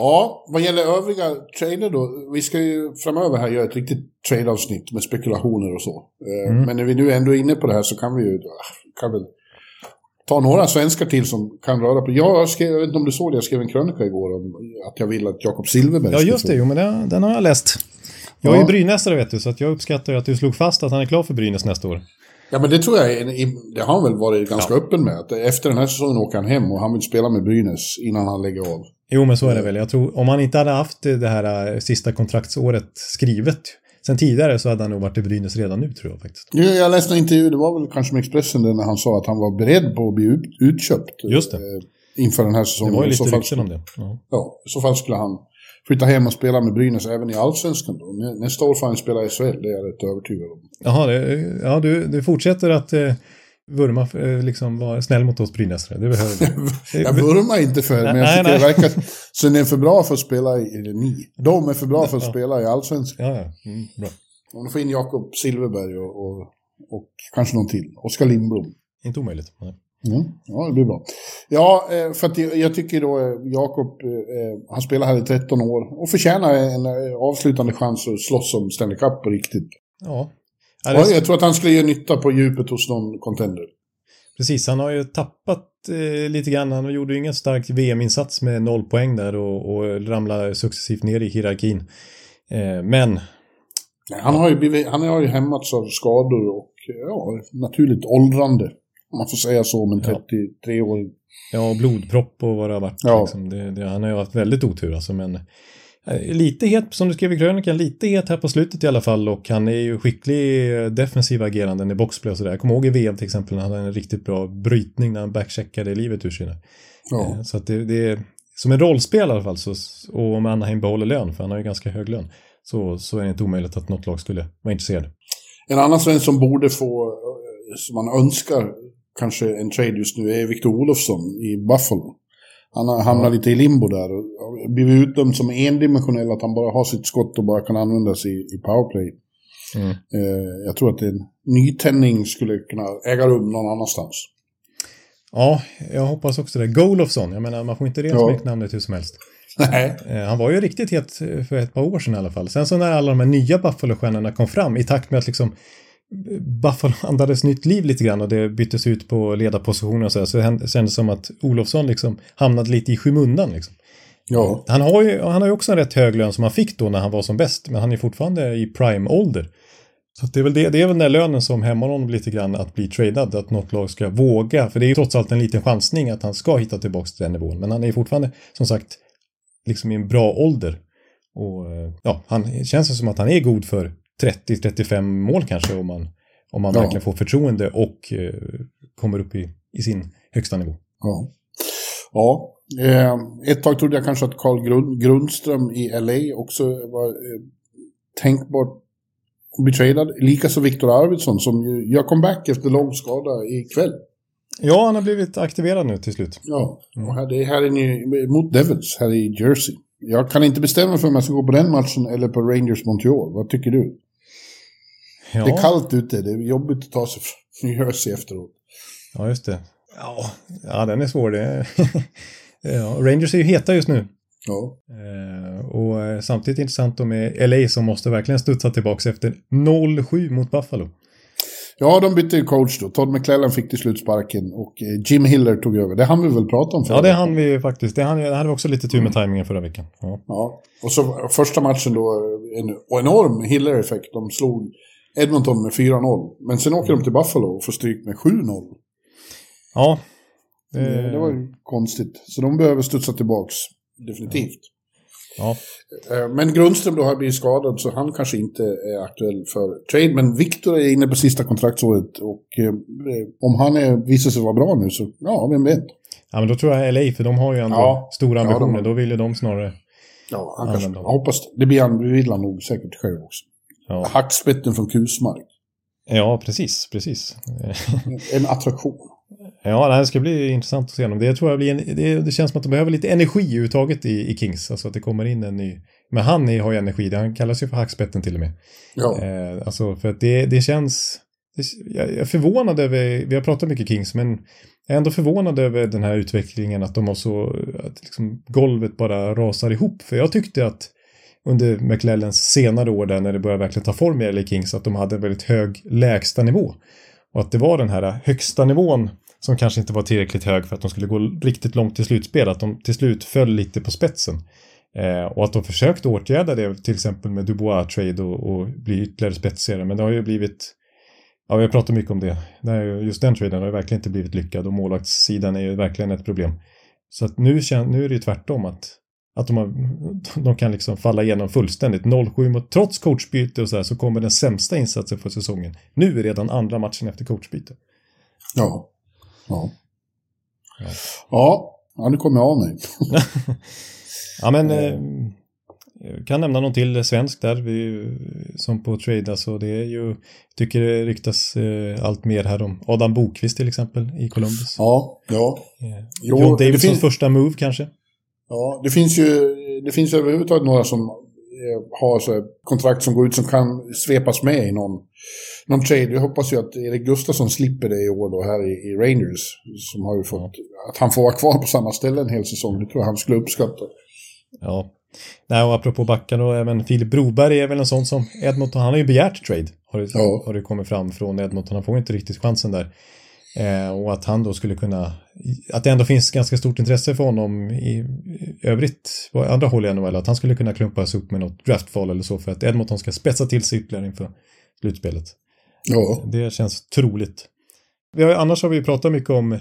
Ja, vad gäller övriga trader då. Vi ska ju framöver här göra ett riktigt trade-avsnitt med spekulationer och så. Eh, Men när vi nu ändå är inne på det här så kan vi ju ah, kan väl ta några svenskar till som kan röra på. Jag, skrev, jag vet inte om du såg det, jag skrev en krönika igår om att jag vill att Jakob Silverberg Ja, just det. Jo, men den, den har jag läst. Jag är Ja. ju Brynäsare vet du, så att jag uppskattar att du slog fast att han är klar för Brynäs nästa år. Ja, men det tror jag, är- det har han väl varit ganska öppen med. Att efter den här säsongen åker han hem och han vill spela med Brynäs innan han lägger av. Jo, men så är det väl. Jag tror, om han inte hade haft det här eh, sista kontraktsåret skrivet sen tidigare så hade han nog varit i Brynäs redan nu, tror jag faktiskt. Ja, Jag läste en intervju, det var väl kanske med Expressen, där när han sa att han var beredd på att bli ut, utköpt. Just det. eh, Inför den här Det säsongen. var ju lite rykten om det. Ja. Ja, i så fall skulle han flytta hem och spela med Brynäs även i Allsvenskan då. Nä- Nästa år får han spela i SHL, det är jag rätt övertygad om. Jaha, det, ja, du, du fortsätter att eh, vurma, för, eh, liksom vara snäll mot oss Brynäsare. Det behöver vi. Jag vurmar inte för det, men jag Nej, tycker nej. det verkar så ni är för bra för att spela i, ni, de är för bra för att spela i Allsvenskan. Ja, ja. Mm, bra. Om de får in Jakob Silverberg och, och, och kanske någon till. Oskar Lindblom. Inte omöjligt. Nej. Mm, ja, det blir bra. Ja, eh, för att jag, tycker då eh, Jakob, han spelar här i 13 år och förtjänar en avslutande chans att slåss om Stanley Cup på riktigt. Ja. Ja, jag tror att han skulle göra nytta på djupet hos någon contender. Precis, han har ju tappat eh, lite grann. Han gjorde ju ingen stark VM-insats med noll poäng där och, och ramlade successivt ner i hierarkin. Eh, men, Nej, Han har ju, blivit, han har ju hämmats av skador och ja, naturligt åldrande. Om man får säga så, men 33 år. ja, blodpropp och vad det har varit. Ja. Liksom. Det, det, han har ju haft väldigt otur alltså, men lite het, som du skrev i krönikan, lite het här på slutet i alla fall och han är ju skicklig i eh, defensiva ageranden i boxplay och sådär. Jag kommer ihåg i VM till exempel när han hade en riktigt bra brytning när han backcheckade livet ur sina. Ja. Eh, Så att det, det är, som en rollspelare i alla fall, så, och om Anaheim behåller lön, för han har ju ganska hög lön, så, så är det inte omöjligt att något lag skulle vara intresserad. En annan svensk som borde få, eh, som man önskar, kanske en trade just nu, är Victor Olofsson i Buffalo. Han har hamnat lite i limbo där och blivit utdömd som endimensionell, att han bara har sitt skott och bara kan användas i, i powerplay. Mm. Eh, jag tror att en nytändning skulle kunna äga rum någon annanstans. Ja, jag hoppas också det. Golofsson, jag menar man får inte det Ja. smeknamnet hur som helst. Nej. Eh, Han var ju riktigt het för ett par år sedan i alla fall. Sen så när alla de här nya Buffalo-stjärnorna kom fram i takt med att liksom Buffalo andades nytt liv lite grann och det byttes ut på ledarpositioner och så, här, så hän- kändes det som att Olofsson liksom hamnade lite i skymundan. Liksom. Ja. Han har, ju, han har ju också en rätt hög lön som han fick då när han var som bäst, men han är fortfarande i prime-ålder. Så det, är väl det, det är väl den där lönen som hämmar honom lite grann att bli tradad, att något lag ska våga, för det är ju trots allt en liten chansning att han ska hitta tillbaka till den nivån, men han är fortfarande som sagt liksom i en bra ålder. Och eh, ja, han känns det som att han är god för 30-35 mål kanske om man, om man Ja. verkligen får förtroende och eh, kommer upp i, i sin högsta nivå. Ja. ja. Eh, ett tag trodde jag kanske att Carl Grund, Grundström i LA också var eh, tänkbart att bli tradad. Likaså Viktor Arvidsson som ju gör comeback efter lång skada ikväll. Ja, han har blivit aktiverad nu till slut. Ja, och här, det är här är ni, mot Devils här i Jersey. Jag kan inte bestämma för om jag ska gå på den matchen eller på Rangers Montreal. Vad tycker du? Ja. Det är kallt ute, det är jobbigt att ta sig från New Jersey efteråt. Ja, just det. Ja, ja den är svår. Det är... ja, Rangers är ju heta just nu. Ja. Eh, och eh, samtidigt intressant då med LA som måste verkligen studsa tillbaka efter 0-7 mot Buffalo. ja, de bytte ju coach då. Todd McClellan fick till slut sparken och eh, Jim Hiller tog över. Det hann vi väl prata om förra Ja, det hann vi faktiskt. Det, hann, det hade vi också lite tur med tajmingen förra veckan. Ja. Ja, och så första matchen då, en enorm Hiller-effekt. De slog Edmonton med 4-0. Men sen åker de till Buffalo och får stryk med 7-0. ja. Eh, Det var ju konstigt. Så de behöver studsa tillbaks, definitivt. ja. Eh, Men Grundström då har blivit skadad så han kanske inte är aktuell för trade. Men Viktor är inne på sista kontraktsåret och eh, om han är, visar sig vara bra nu så, ja, vem vet. ja, men då tror jag LA, för de har ju ändå Ja. stora Ja, de ambitioner. då vill ju de snarare... Ja, han Ja, kanske, jag hoppas det. Det blir han, det vill han nog säkert själv också. Ja, Hackspetten från Kusmark. ja precis, precis. En attraktion. Ja, det ska bli intressant att se honom. Det, tror jag blir en, det, det, känns som att de behöver lite energi överhuvudtaget i, i Kings. Alltså att det kommer in en ny... Men han är, har ju energi, han kallas ju för hackspetten till och med. Ja. Eh, alltså för att det, det känns... Det, jag är förvånad över, vi har pratat mycket Kings, men jag är ändå förvånad över den här utvecklingen att de har så, att liksom golvet bara rasar ihop. För jag tyckte att under McLellens senare år där när det började verkligen ta form i LA Kings att de hade en väldigt hög lägsta nivå. Och att det var den här äh, högsta nivån som kanske inte var tillräckligt hög för att de skulle gå riktigt långt i slutspel. Att de till slut föll lite på spetsen. Eh, och att de försökte åtgärda det till exempel med Dubois-trade och, och bli ytterligare spetsigare. Men det har ju blivit Ja, vi har pratat mycket om det. Just den traden har ju verkligen inte blivit lyckad och målvaktssidan är ju verkligen ett problem. Så att nu, nu är det ju tvärtom att, att de, har, de kan liksom falla igenom fullständigt. 0-7 mot, trots coachbyte och så här så kommer den sämsta insatsen för säsongen. Nu är redan andra matchen efter coachbyte. Ja. Ja. Ja, ja, ja nu kommer jag av mig. ja, men eh, kan nämna någon till svensk där vi, som på trade. Alltså det är ju, tycker det ryktas eh, allt mer här om Adam Bokvist till exempel i Columbus. Ja, ja. Eh, jo, John Davidsons finns, första move kanske. Ja, det finns ju det finns överhuvudtaget några som eh, har så kontrakt som går ut som kan svepas med i någon, någon trade. Jag hoppas ju att Erik Gustafsson slipper det i år då här i, i Rangers. Som har ju fått, att han får vara kvar på samma ställe en hel säsong. Det tror jag han skulle uppskatta. Ja, Nej, och apropå backar och även Filip Broberg är väl en sån som Edmonton, han har ju begärt trade. Har det, ja. har det kommit fram från Edmonton, han får inte riktigt chansen där. Eh, och att han då skulle kunna, att det ändå finns ganska stort intresse för honom i, övrigt, på andra håll i NHL, att han skulle kunna klumpas upp med något draftfall eller så för att Edmonton ska spetsa till sig ytterligare inför slutspelet. Ja. Det känns troligt. Vi har, annars har vi pratat mycket om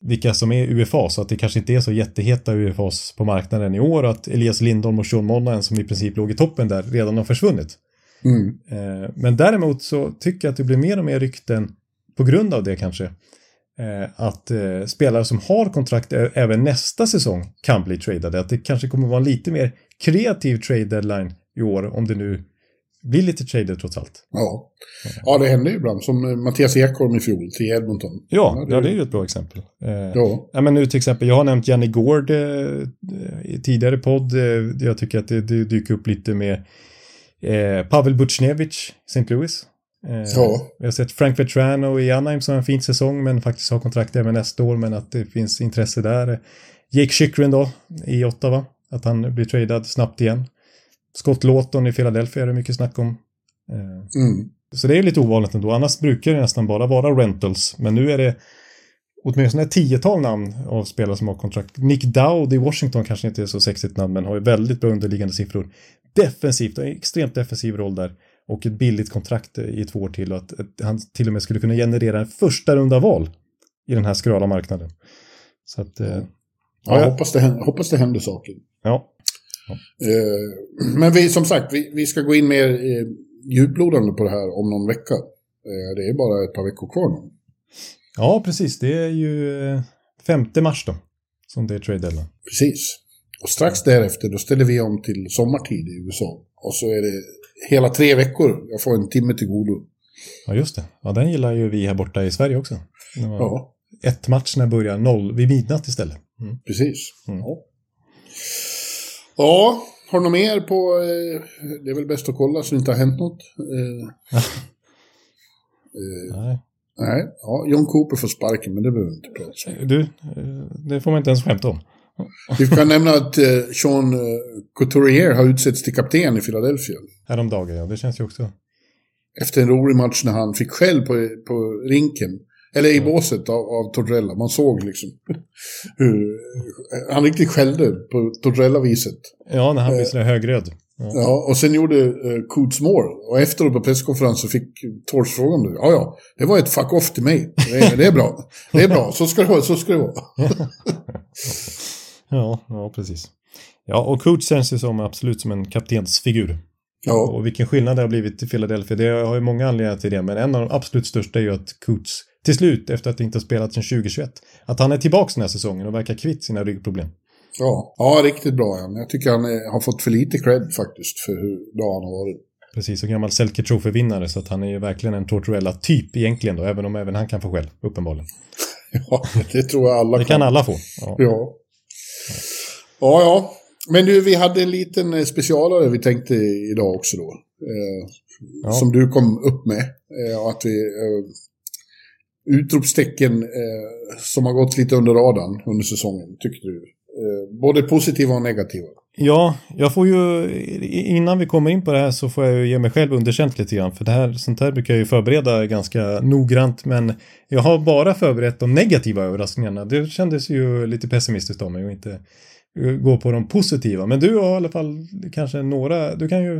vilka som är UFA så att det kanske inte är så jätteheta UFAs på marknaden i år att Elias Lindholm och Sean Monahan som i princip låg i toppen där redan har försvunnit. Mm. Eh, men däremot så tycker jag att det blir mer och mer rykten på grund av det kanske. Eh, att eh, spelare som har kontrakt även nästa säsong kan bli tradade. Att det kanske kommer vara en lite mer kreativ trade deadline i år om det nu blir lite trader trots allt. Ja. ja, det händer ju ibland. Som eh, Mattias Ekholm i fjol till Edmonton. Ja, ja, det, ja, det är ju ett bra exempel. Eh, ja. ja. men nu till exempel, jag har nämnt Janne Gård eh, i tidigare podd. Eh, jag tycker att det, det dyker upp lite med eh, Pavel Butchnevich, St. Louis. Eh, ja. Jag har sett Frank Vetrano i Anaheim som har en fin säsong men faktiskt har kontrakt även nästa år men att det finns intresse där. Jake Chychrun då i Ottawa, att han blir tradad snabbt igen. Scott Lawton i Philadelphia är det mycket snack om. Eh, mm. Så det är lite ovanligt ändå. Annars brukar det nästan bara vara rentals. Men nu är det åtminstone ett tiotal namn av spelare som har kontrakt. Nick Dowd i Washington kanske inte är så sexigt namn, men har ju väldigt bra underliggande siffror. Defensivt, en extremt defensiv roll där. Och ett billigt kontrakt i två år till och att, han till och med skulle kunna generera en första runda val i den här skrala marknaden. Så att... Eh, ja, ja, jag hoppas det, händer, hoppas det händer saker. Ja, Eh, men vi, som sagt, vi, vi ska gå in mer eh, djuplodande på det här om någon vecka. Eh, det är bara ett par veckor kvar nu. Ja, precis. Det är ju 5 mars då, som det är trade deadline. Precis. Och strax därefter, då ställer vi om till sommartid i USA. Och så är det hela tre veckor. Jag får en timme till godo. Ja, just det. Ja, den gillar ju vi här borta i Sverige också. Ja. Ett match när börjar noll vid midnatt istället. Mm. Precis. Mm. Ja. Ja, har du något mer på... Eh, det är väl bäst att kolla så det inte har hänt något. Eh, eh, nej. Nej, ja, John Cooper får sparken, men det behöver vi inte prata om. Du, det får man inte ens skämta om. Vi kan nämna att eh, Sean eh, Couturier har utsetts till kapten i Philadelphia. Häromdagen, ja. Det känns ju också... Efter en rolig match när han fick skäll på, på rinken. Eller i mm. båset av, av Tortorella. Man såg liksom hur han riktigt skällde på Tortorella-viset. Ja, när han blev sådär högröd. Ja. ja, och sen gjorde uh, Coots mål. Och efteråt på presskonferensen fick Tors frågan. Ja, ja, det var ett fuck off till mig. Det, det är bra. Det är bra, så ska det vara. Så ska det vara. ja, ja, precis. Ja, och Coots känns ju som absolut som en kaptensfigur. Ja. Och vilken skillnad det har blivit i Philadelphia. Det har ju många anledningar till det, men en av de absolut största är ju att Coots till slut, efter att inte ha spelat sedan 2021, att han är tillbaka den här säsongen och verkar kvitt sina ryggproblem. Ja, ja riktigt bra. Ja. Jag tycker han är, har fått för lite cred faktiskt för hur bra han har varit. Precis, och gammal Selke Trophy-vinnare så att han är ju verkligen en Tortorella-typ egentligen då, även om även han kan få skäll, uppenbarligen. Ja, det tror jag alla Det kan alla få. Ja. Ja. Ja, ja. Men du, vi hade en liten eh, specialare vi tänkte idag också då. Eh, Ja. Som du kom upp med. Eh, att vi... Eh, utropstecken eh, som har gått lite under radarn under säsongen, tyckte du? Eh, både positiva och negativa. Ja, jag får ju, innan vi kommer in på det här så får jag ju ge mig själv underkänt lite grann. För det här, sånt här brukar jag ju förbereda ganska noggrant. Men jag har bara förberett de negativa överraskningarna. Det kändes ju lite pessimistiskt av mig att inte gå på de positiva. Men du har i alla fall kanske några, du kan ju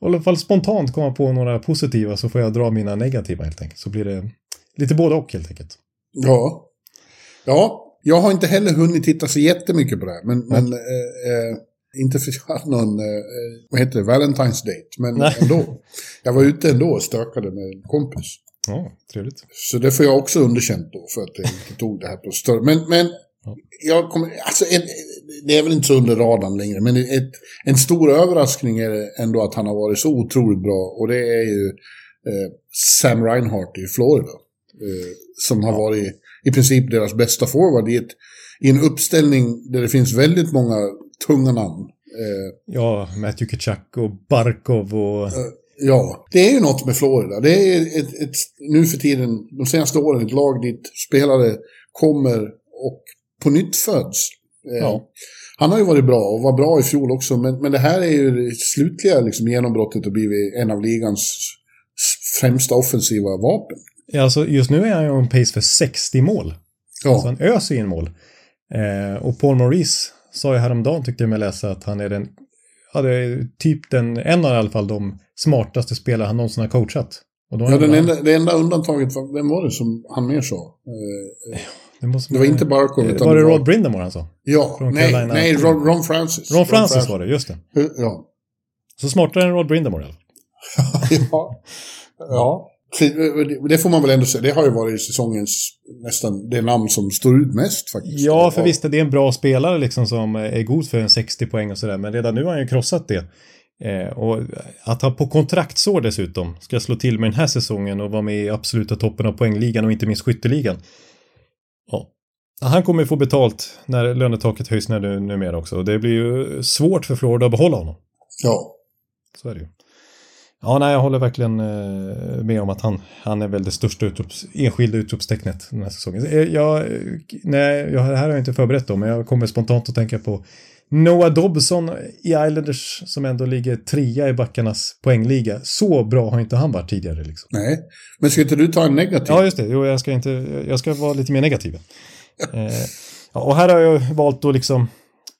i alla fall spontant komma på några positiva så får jag dra mina negativa helt enkelt. Så blir det lite både och helt enkelt. Ja. Ja, jag har inte heller hunnit titta så jättemycket på det här. Men, men eh, eh, inte för att jag hade någon, eh, vad heter det, Valentine's Date. Men Nej. ändå. Jag var ute ändå och stökade med en kompis. Ja, trevligt. Så det får jag också underkänt då för att jag inte tog det här på större. Men, men jag kommer, alltså en, det är väl inte så under radarn längre. Men ett, en stor överraskning är ändå att han har varit så otroligt bra. Och det är ju eh, Sam Reinhardt i Florida. Eh, som har varit i princip deras bästa forward i, ett, i en uppställning där det finns väldigt många tunga namn. Eh, Ja, Matthew Kitchak och Barkov och... Ja, det är ju något med Florida. Det är ett, ett, nu för tiden, de senaste åren, ett lag dit spelare kommer och på nytt föds. Eh, Ja. Han har ju varit bra och var bra i fjol också, men, men det här är ju det slutliga liksom, genombrottet och blivit en av ligans främsta offensiva vapen. Ja, alltså just nu är han ju on pace för 60 mål. Ja, Alltså han öser in mål. Eh, och Paul Maurice sa ju häromdagen tyckte jag mig läsa att han är den, ja, typ den, en av i alla fall de smartaste spelare han någonsin har coachat. Ja den enda, det enda undantaget, vem var det som han mer sa? Det, det var inte Barkov, Eh, utan Var det Rod Brindamore han sa? Ja, från nej, Carolina. nej Ron, Ron Francis. Ron Francis var det, just det. Ja. Så smartare än Rod Brindamore i alla fall. ja. ja. Det får man väl ändå säga. Det har ju varit säsongens nästan det namn som står ut mest faktiskt. Ja, för visst, det är en bra spelare liksom som är god för en 60 poäng och sådär, men redan nu har han ju krossat det. Eh, och att han på kontraktsår dessutom ska slå till med den här säsongen och vara med i absoluta toppen av poängligan och inte minst skytteligan. Ja. Han kommer få betalt när lönetaket höjs när det numera också. Och det blir ju svårt för Florida att behålla honom. Ja. Så är det ju. Ja, nej, jag håller verkligen eh, med om att han, han är väl det största utrops, enskilda utropstecknet den här säsongen. Eh, Jag, nej, jag, det här har jag inte förberett då, men jag kommer spontant att tänka på Noah Dobson i Islanders som ändå ligger trea i backarnas poängliga. Så bra har inte han varit tidigare. Liksom. Nej. Men ska inte du ta en negativ? Ja, just det. Jo, jag ska, inte, jag ska vara lite mer negativ. Eh, ja, och här har jag valt att liksom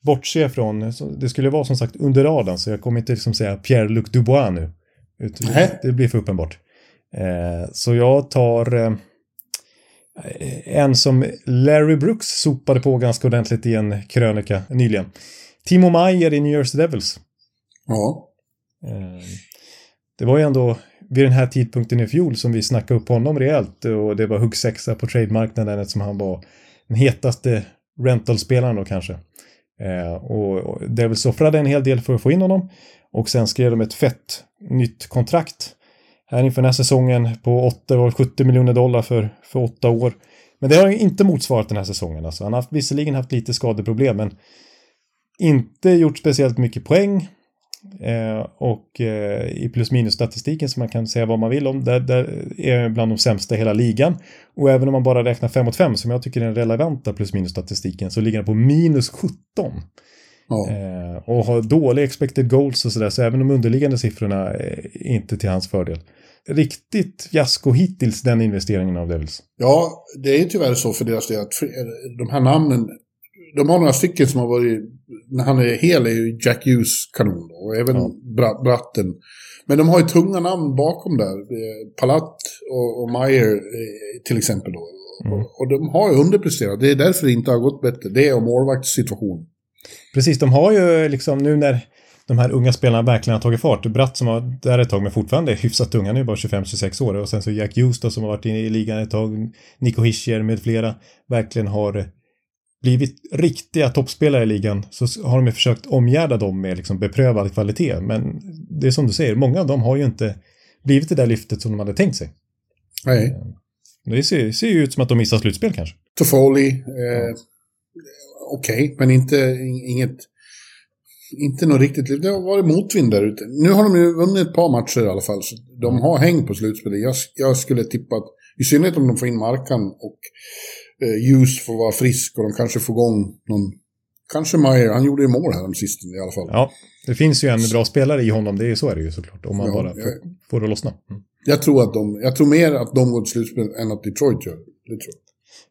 bortse från, det skulle vara som sagt under radarn, så jag kommer inte liksom säga Pierre-Luc Dubois nu. Ut-. Det blir för uppenbart. Eh, så jag tar eh, en som Larry Brooks sopade på ganska ordentligt i en krönika nyligen. Timo Meyer i New Jersey Devils. Ja. Eh, Det var ju ändå vid den här tidpunkten i fjol som vi snackade upp honom rejält och det var huggsexa på trademarknaden eftersom han var den hetaste rentalspelaren då kanske. Eh, och Devils offrade en hel del för att få in honom och sen skrev de ett fett nytt kontrakt här inför den här säsongen på 8, var 70 miljoner dollar för, för åtta år. Men det har inte motsvarat den här säsongen. Alltså. Han har haft, visserligen haft lite skadeproblem men inte gjort speciellt mycket poäng. Eh, och eh, i plus minus statistiken som man kan säga vad man vill om, där, där är bland de sämsta i hela ligan. Och även om man bara räknar 5 mot 5 som jag tycker är den relevanta plus minus statistiken så ligger han på minus 17. Ja. Eh, och har dåliga expected goals och sådär så även de underliggande siffrorna är inte till hans fördel. Riktigt fiasko hittills den investeringen av Devils. ja, det är ju tyvärr så för deras del att fr- de här namnen, de har några stycken som har varit, när han är hel är ju Jack Hughes kanon då, och även Ja. Bra- Bratten. Men de har ju tunga namn bakom där. Eh, Palat och, och Meyer eh, till exempel då. Mm. Och, och de har ju underpresterat. Det är därför det inte har gått bättre. Det är målvaktssituation. Precis, de har ju liksom nu när de här unga spelarna verkligen har tagit fart. Bratt som har där ett tag men fortfarande är hyfsat ung, han är ju bara 25-26 år. Och sen så Jack Hughes då som har varit inne i ligan ett tag, Nico Hischier med flera, verkligen har blivit riktiga toppspelare i ligan. Så har de ju försökt omgärda dem med liksom beprövad kvalitet. Men det är som du säger, många av dem har ju inte blivit det där lyftet som de hade tänkt sig. Nej. Det ser, ser ju ut som att de missar slutspel kanske. Toffoli. Eh, Okej, okay, men inte, inget... Inte något riktigt... Det har varit motvind där ute. Nu har de ju vunnit ett par matcher i alla fall. Så de har häng på slutspelet. Jag, jag skulle tippa att, i synnerhet om de får in Markan och eh, Hughes får vara frisk och de kanske får igång någon... Kanske Meyer, han gjorde ju mål här de sista i alla fall. Ja, det finns ju en bra spelare i honom, det är, så är det ju såklart. Om man ja, bara får, får det att lossna. Mm. Jag tror att de, jag tror mer att de går till slutspel än att Detroit gör det. tror jag.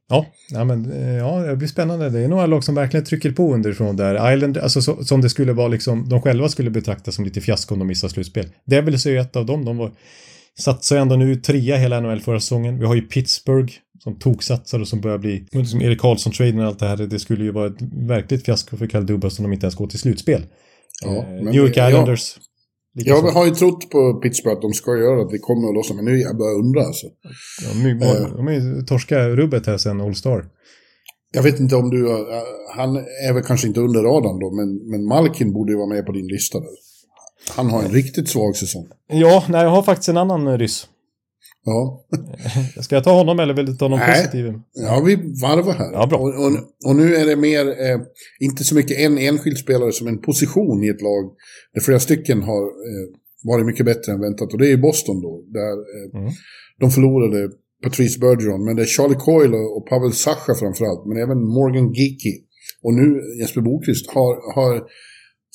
Ja, ja, men, eh, ja, det blir spännande. Det är några lag som verkligen trycker på underifrån där. Island, alltså så, som det skulle vara liksom, de själva skulle betrakta som lite fiasko om de missar slutspel. Devils är ju ett av dem. De var, satsar ändå nu trea hela NHL förra säsongen. Vi har ju Pittsburgh som toksatsar och som börjar bli, som Erik Karlsson-traden och allt det här. Det skulle ju vara ett verkligt fiasko för Kyle Dubas om de inte ens går till slutspel. Ja, eh, New York Islanders. Ja. Jag har ju trott på Pittsburgh att de ska göra att det kommer att lossna, men nu jag börjar undra alltså. Ja, mycket, de har ju torskat rubbet här sen All Star. Jag vet inte om du, han är väl kanske inte under radarn då, men, men Malkin borde ju vara med på din lista där. Han har en riktigt svag säsong. Ja, nej, jag har faktiskt en annan ryss. Ja. Ska jag ta honom eller vill du ta någon Nej. positiv? Ja, vi varvar här. Ja, bra. Och, och, och nu är det mer, eh, inte så mycket en enskild spelare som en position i ett lag. Där flera stycken har eh, varit mycket bättre än väntat. Och det är Boston då. Där eh, mm. de förlorade Patrice Bergeron. Men det är Charlie Coyle och Pavel Sacha framförallt. Men även Morgan Geeky. Och nu Jesper Bokvist har, har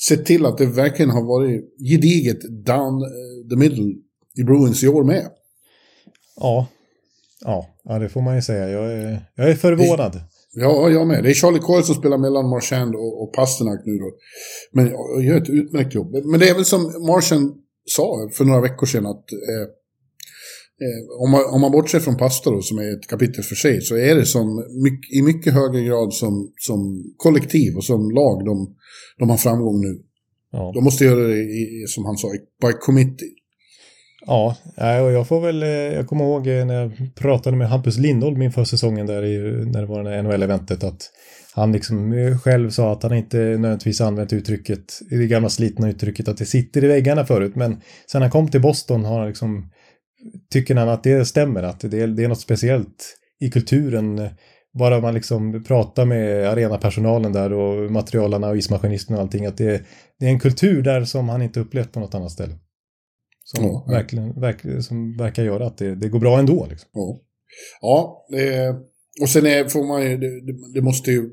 sett till att det verkligen har varit gediget down eh, the middle i Bruins i år med. Ja. ja, ja, det får man ju säga. Jag är, jag är förvånad. Ja, jag med. Det är Charlie Coyle som spelar mellan Marchand och, och Pasternak nu då. Men gör ett utmärkt jobb. Men det är väl som Marchand sa för några veckor sedan att eh, eh, om, man, om man bortser från Pasta då, som är ett kapitel för sig, så är det som i mycket högre grad som, som kollektiv och som lag de, de har framgång nu. Ja. De måste göra det, i, som han sa, by committee. Ja, och jag får väl, eh, jag kommer ihåg eh, när jag pratade med Hampus Lindholm inför säsongen där i, när det var det NHL-eventet att han liksom eh, själv sa att han inte nödvändigtvis använt uttrycket, det gamla slitna uttrycket att det sitter i väggarna förut, men sen han kom till Boston har han liksom, tycker han att det stämmer, att det är, det är något speciellt i kulturen. Bara man liksom pratar med arenapersonalen där och materialarna och ismaskinisterna och allting, att det, det är en kultur där som han inte upplevt på något annat ställe. Som, ja, verkligen, verkligen, som verkar göra att det, det går bra ändå. Liksom. Ja, ja det, och sen är, får man ju, det, det, måste ju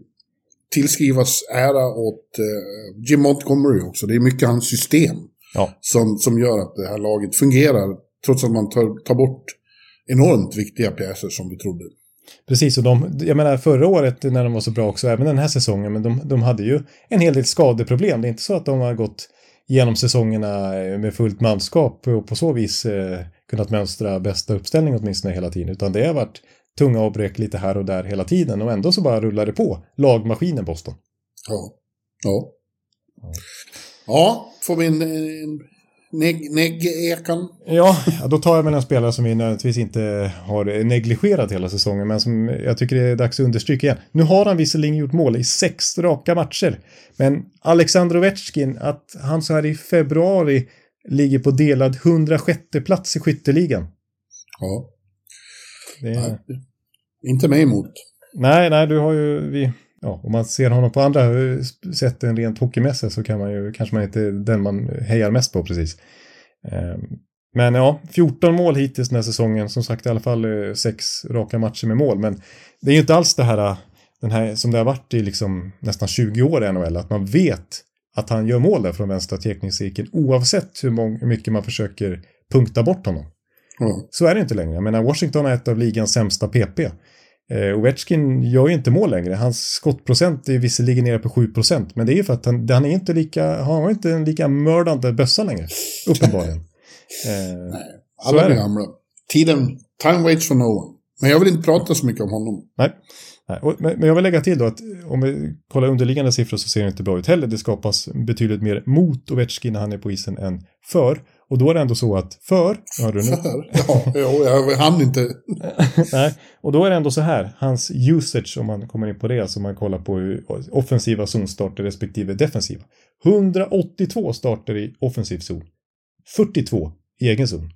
tillskrivas ära åt uh, Jim Montgomery också. Det är mycket hans system ja. som, som gör att det här laget fungerar. Trots att man tar, tar bort enormt viktiga pjäser som vi trodde. Precis, och de, jag menar förra året när de var så bra också, även den här säsongen, men de, de hade ju en hel del skadeproblem. Det är inte så att de har gått genom säsongerna eh, med fullt manskap och på så vis eh, kunnat mönstra bästa uppställning åtminstone hela tiden. Utan det har varit tunga avbräck lite här och där hela tiden och ändå så bara rullar det på. Lagmaskinen Boston. Ja. Ja. Ja, får vi en, en Negg-ekan? Ja, då tar jag med en spelare som vi nödvändigtvis inte har negligerat hela säsongen, men som jag tycker det är dags att understryka igen. Nu har han visserligen gjort mål i sex raka matcher, men Alexander Ovechkin, att han så här i februari ligger på delad 106 plats i skytteligan. Ja. Det... Nej, inte mig emot. Nej, nej, du har ju, vi, ja, om man ser honom på andra sätt än rent hockeymässigt så kan man ju, kanske man inte är den man hejar mest på precis. Ehm, men ja, 14 mål hittills den här säsongen. Som sagt i alla fall eh, sex raka matcher med mål. Men det är ju inte alls det här, den här som det har varit i liksom nästan 20 år i NHL. Att man vet att han gör mål där från vänstra teckningscirkeln oavsett hur, mycket man försöker punkta bort honom. Mm. Så är det inte längre. Jag menar, Washington är ett av ligans sämsta PP. Eh, Ovechkin gör ju inte mål längre. Hans skottprocent är visserligen nere på 7% men det är ju för att han, han är inte lika, han har inte en lika mördande bössa längre. Uppenbarligen. eh, Nej, alla blir gamla. Tiden, time waits for no one. Men jag vill inte prata så mycket om honom. Nej. Men jag vill lägga till då att om vi kollar underliggande siffror så ser det inte bra ut heller. Det skapas betydligt mer mot Ovechkin när han är på isen än för. Och då är det ändå så att för... Hör du nu? För? Ja, jag hann inte. Nej, och då är det ändå så här. Hans usage, om man kommer in på det, alltså man kollar på offensiva zonstarter respektive defensiva. 182 starter i offensiv zon. 42 i egen zon.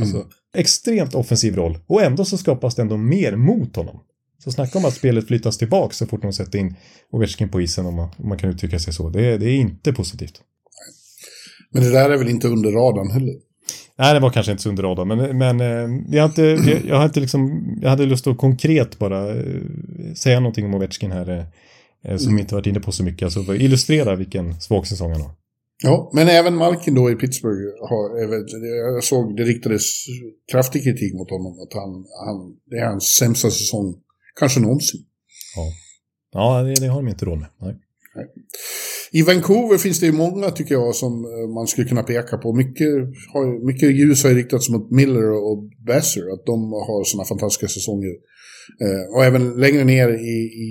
Alltså, mm. extremt offensiv roll. Och ändå så skapas det ändå mer mot honom. Så snacka om att spelet flyttas tillbaka så fort de sätter in Ovechkin på isen om man, om man kan uttrycka sig så. Det, det är inte positivt. Men det där är väl inte under radarn heller? Nej, det var kanske inte så under radarn, men, men eh, jag, har inte, jag, jag, har inte liksom, jag hade lust att konkret bara eh, säga någonting om Ovechkin här eh, som inte varit inne på så mycket, alltså illustrera vilken svag säsong han har. Ja, men även Malkin då i Pittsburgh har, jag såg det riktades kraftig kritik mot honom, att han, han, det är hans sämsta säsong, kanske någonsin. Ja, ja det, det har de inte råd med. Nej. Nej. I Vancouver finns det ju många, tycker jag, som eh, man skulle kunna peka på. Mycket, har, mycket ljus har ju riktats mot Miller och Besser, att de har sådana fantastiska säsonger. Eh, och även längre ner i, i,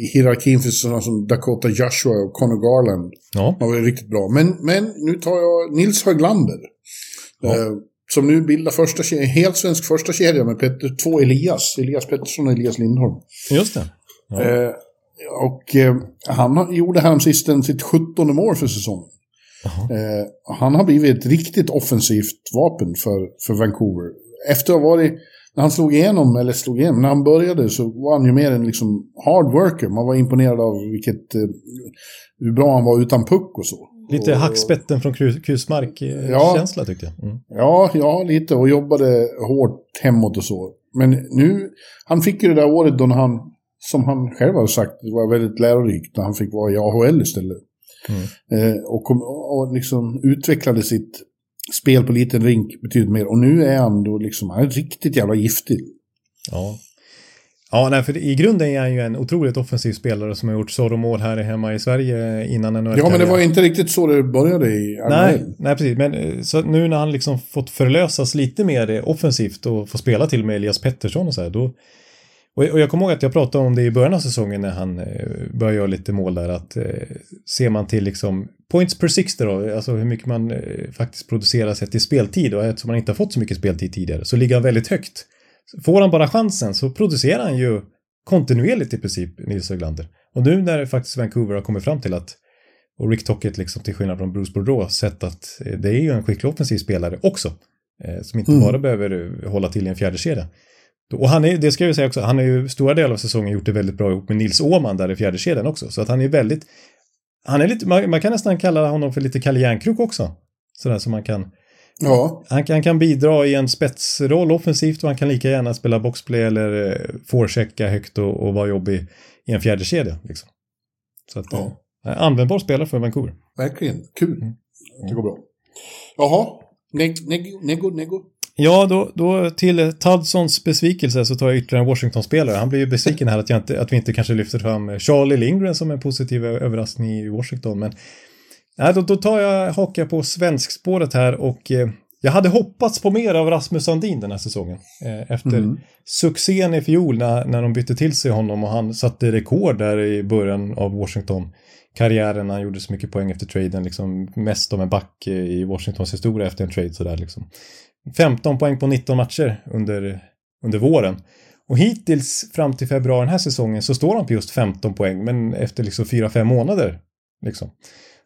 i hierarkin finns sådana som Dakota Joshua och Connor Garland. Ja. De var riktigt bra. Men, men nu tar jag Nils Höglander. Ja. Eh, som nu bildar första kedja, en helt svensk första kedja med Petter, två Elias. Elias Pettersson och Elias Lindholm. Just det. Ja. Eh, och eh, han gjorde häromsistens sitt 17 mål för säsongen. Eh, han har blivit ett riktigt offensivt vapen för, för Vancouver. Efter att ha varit, när han slog igenom, eller slog igenom, när han började så var han ju mer en liksom hard worker. Man var imponerad av vilket, eh, hur bra han var utan puck och så. Lite och, hackspetten från Krus- Ja. Kusmark-känsla tyckte jag. Mm. Ja, ja, lite. Och jobbade hårt hemåt och så. Men nu, han fick ju det där året då han, som han själv har sagt, det var väldigt lärorikt när han fick vara i AHL istället. Eh, och, kom, och liksom utvecklade sitt spel på liten rink betydligt mer. Och nu är han då liksom, han är riktigt jävla giftig. Ja. Ja, nej, för i grunden är han ju en otroligt offensiv spelare som har gjort sorromål här hemma i Sverige innan NHL. Ja, men det var inte riktigt så det började i NHL. Nej, nej, precis. Men eh, så nu när han liksom fått förlösas lite mer offensivt och få spela till med Elias Pettersson och så här, då... Och jag kommer ihåg att jag pratade om det i början av säsongen när han eh, började göra lite mål där, att eh, ser man till liksom points per 60 då, alltså hur mycket man faktiskt producerar sett i speltid och eftersom han inte har fått så mycket speltid tidigare så ligger han väldigt högt. Får han bara chansen så producerar han ju kontinuerligt i princip, Nils Höglander. Och nu när faktiskt Vancouver har kommit fram till att och Rick Tockett, liksom, till skillnad från Bruce Boudreau, sett att eh, det är ju en skicklig offensiv spelare också. Eh, som inte bara behöver eh, hålla till i en fjärde kedja. Och han är, det ska jag säga också, han har ju stora delar av säsongen gjort det väldigt bra ihop med Nils Åhman där i fjärde kedjan också. Så att han är väldigt, han är lite, man, man kan nästan kalla honom för lite Kalle Järnkrok också. Sådär som man kan, Ja, han, kan- han kan bidra i en spetsroll offensivt och han kan lika gärna spela boxplay eller eh, forechecka högt och, och vara jobbig i en fjärde kedja. Liksom. Så att, Ja. eh, användbar spelare för Vancouver. verkligen. Kul. Mm. Det går bra. Jaha, neg, nego, nego, nego. Ja, då, då till Tudsons besvikelse så tar jag ytterligare en Washington-spelare. Han blir ju besviken här att, inte, att vi inte kanske lyfter fram Charlie Lindgren som en positiv överraskning i Washington. Men nej, då, då tar jag, hakar på svenskspåret här och eh, jag hade hoppats på mer av Rasmus Sandin den här säsongen. Eh, efter succén i fjol när, när de bytte till sig honom och han satte rekord där i början av Washington karriären. Han gjorde så mycket poäng efter traden, liksom mest om en back eh, i Washingtons historia efter en trade sådär liksom. 15 poäng på 19 matcher under, under våren. Och hittills fram till februari den här säsongen så står han på just 15 poäng, men efter liksom 4-5 månader. Liksom.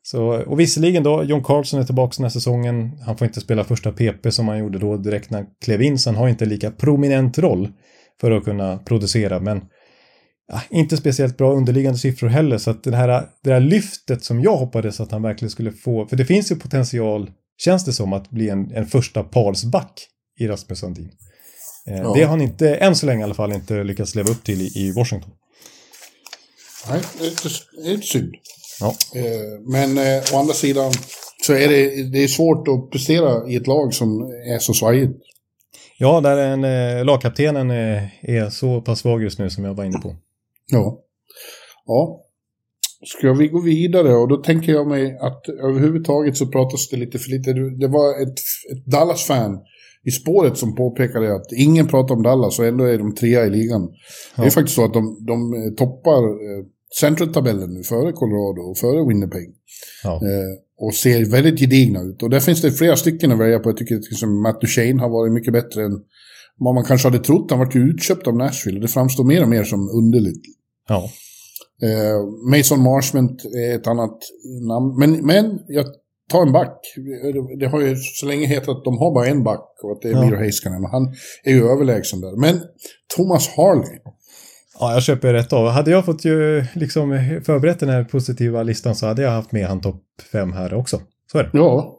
Så, och visserligen då, John Carlson är tillbaka den här säsongen. Han får inte spela första PP som han gjorde då direkt när han klev in, så han har inte lika prominent roll för att kunna producera, men ja, inte speciellt bra underliggande siffror heller, så att det här, det här lyftet som jag hoppades att han verkligen skulle få, för det finns ju potential, känns det som, att bli en, en första parsback i Rasmus Sandin. Eh, Ja. Det har han inte, än så länge i alla fall, inte lyckats leva upp till i, i Washington. Nej, det är lite, det är lite synd. Ja. Eh, men eh, å andra sidan så är det, det är svårt att prestera i ett lag som är så svajigt. Ja, där en, eh, lagkaptenen är så pass svag just nu som jag var inne på. Ja. Ja. Ska vi gå vidare? Och då tänker jag mig att överhuvudtaget så pratas det lite för lite. Det var ett, ett Dallas-fan i spåret som påpekade att ingen pratar om Dallas och ändå är de trea i ligan. Det är faktiskt så att de, de toppar eh, Central-tabellen nu före Colorado och före Winnipeg. Ja. Eh, och ser väldigt gedigna ut. Och där finns det flera stycken att välja på. Jag tycker till exempel Matt Duchene har varit mycket bättre än vad man kanske hade trott. Han var ju utköpt av Nashville det framstår mer och mer som underligt. Ja. Eh, Mason Marshment är ett annat namn. Men, men jag tar en back. Det- har ju så länge hetat att de har bara en back och att det är Ja. Miro Heiskanen. Han är ju överlägsen där. Men Thomas Harley. Ja, jag köper rätt av. Hade jag fått ju liksom förberett den här positiva listan så hade jag haft med han topp 5 här också. Så är det. Ja.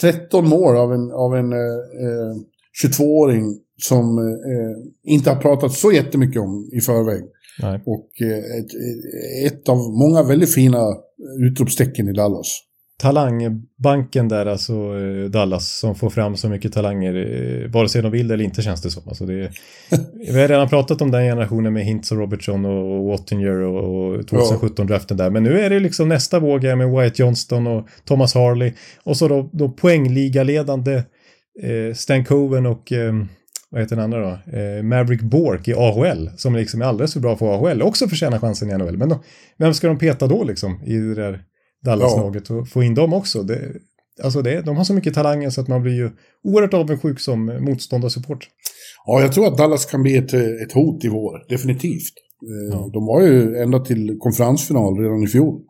13 mål av en, av en eh, 22-åring som eh, inte har pratat så jättemycket om i förväg. Nej. Och eh, ett, ett av många väldigt fina utropstecken i Dallas. Talangbanken där, alltså eh, Dallas, som får fram så mycket talanger, eh, vare sig de vill eller inte känns det som. Alltså det är, vi har redan pratat om den generationen med Hintz och Robertson och Wattinger och, och 2017-draften där, men nu är det liksom nästa våg här med Wyatt Johnston och Thomas Harley och så då, då poängligaledande eh, Stan Coven och eh, vad heter den andra då? Eh, Maverick Bork i AHL, som liksom är alldeles för bra för AHL, också förtjänar chansen i NHL. Men då, vem ska de peta då liksom i det där Dallas-laget och få in dem också? Det, alltså det, de har så mycket talanger så att man blir ju oerhört avundsjuk som motståndarsupport. Ja, jag tror att Dallas kan bli ett, ett hot i vår, definitivt. Eh, Ja. De var ju ända till konferensfinal redan i fjol.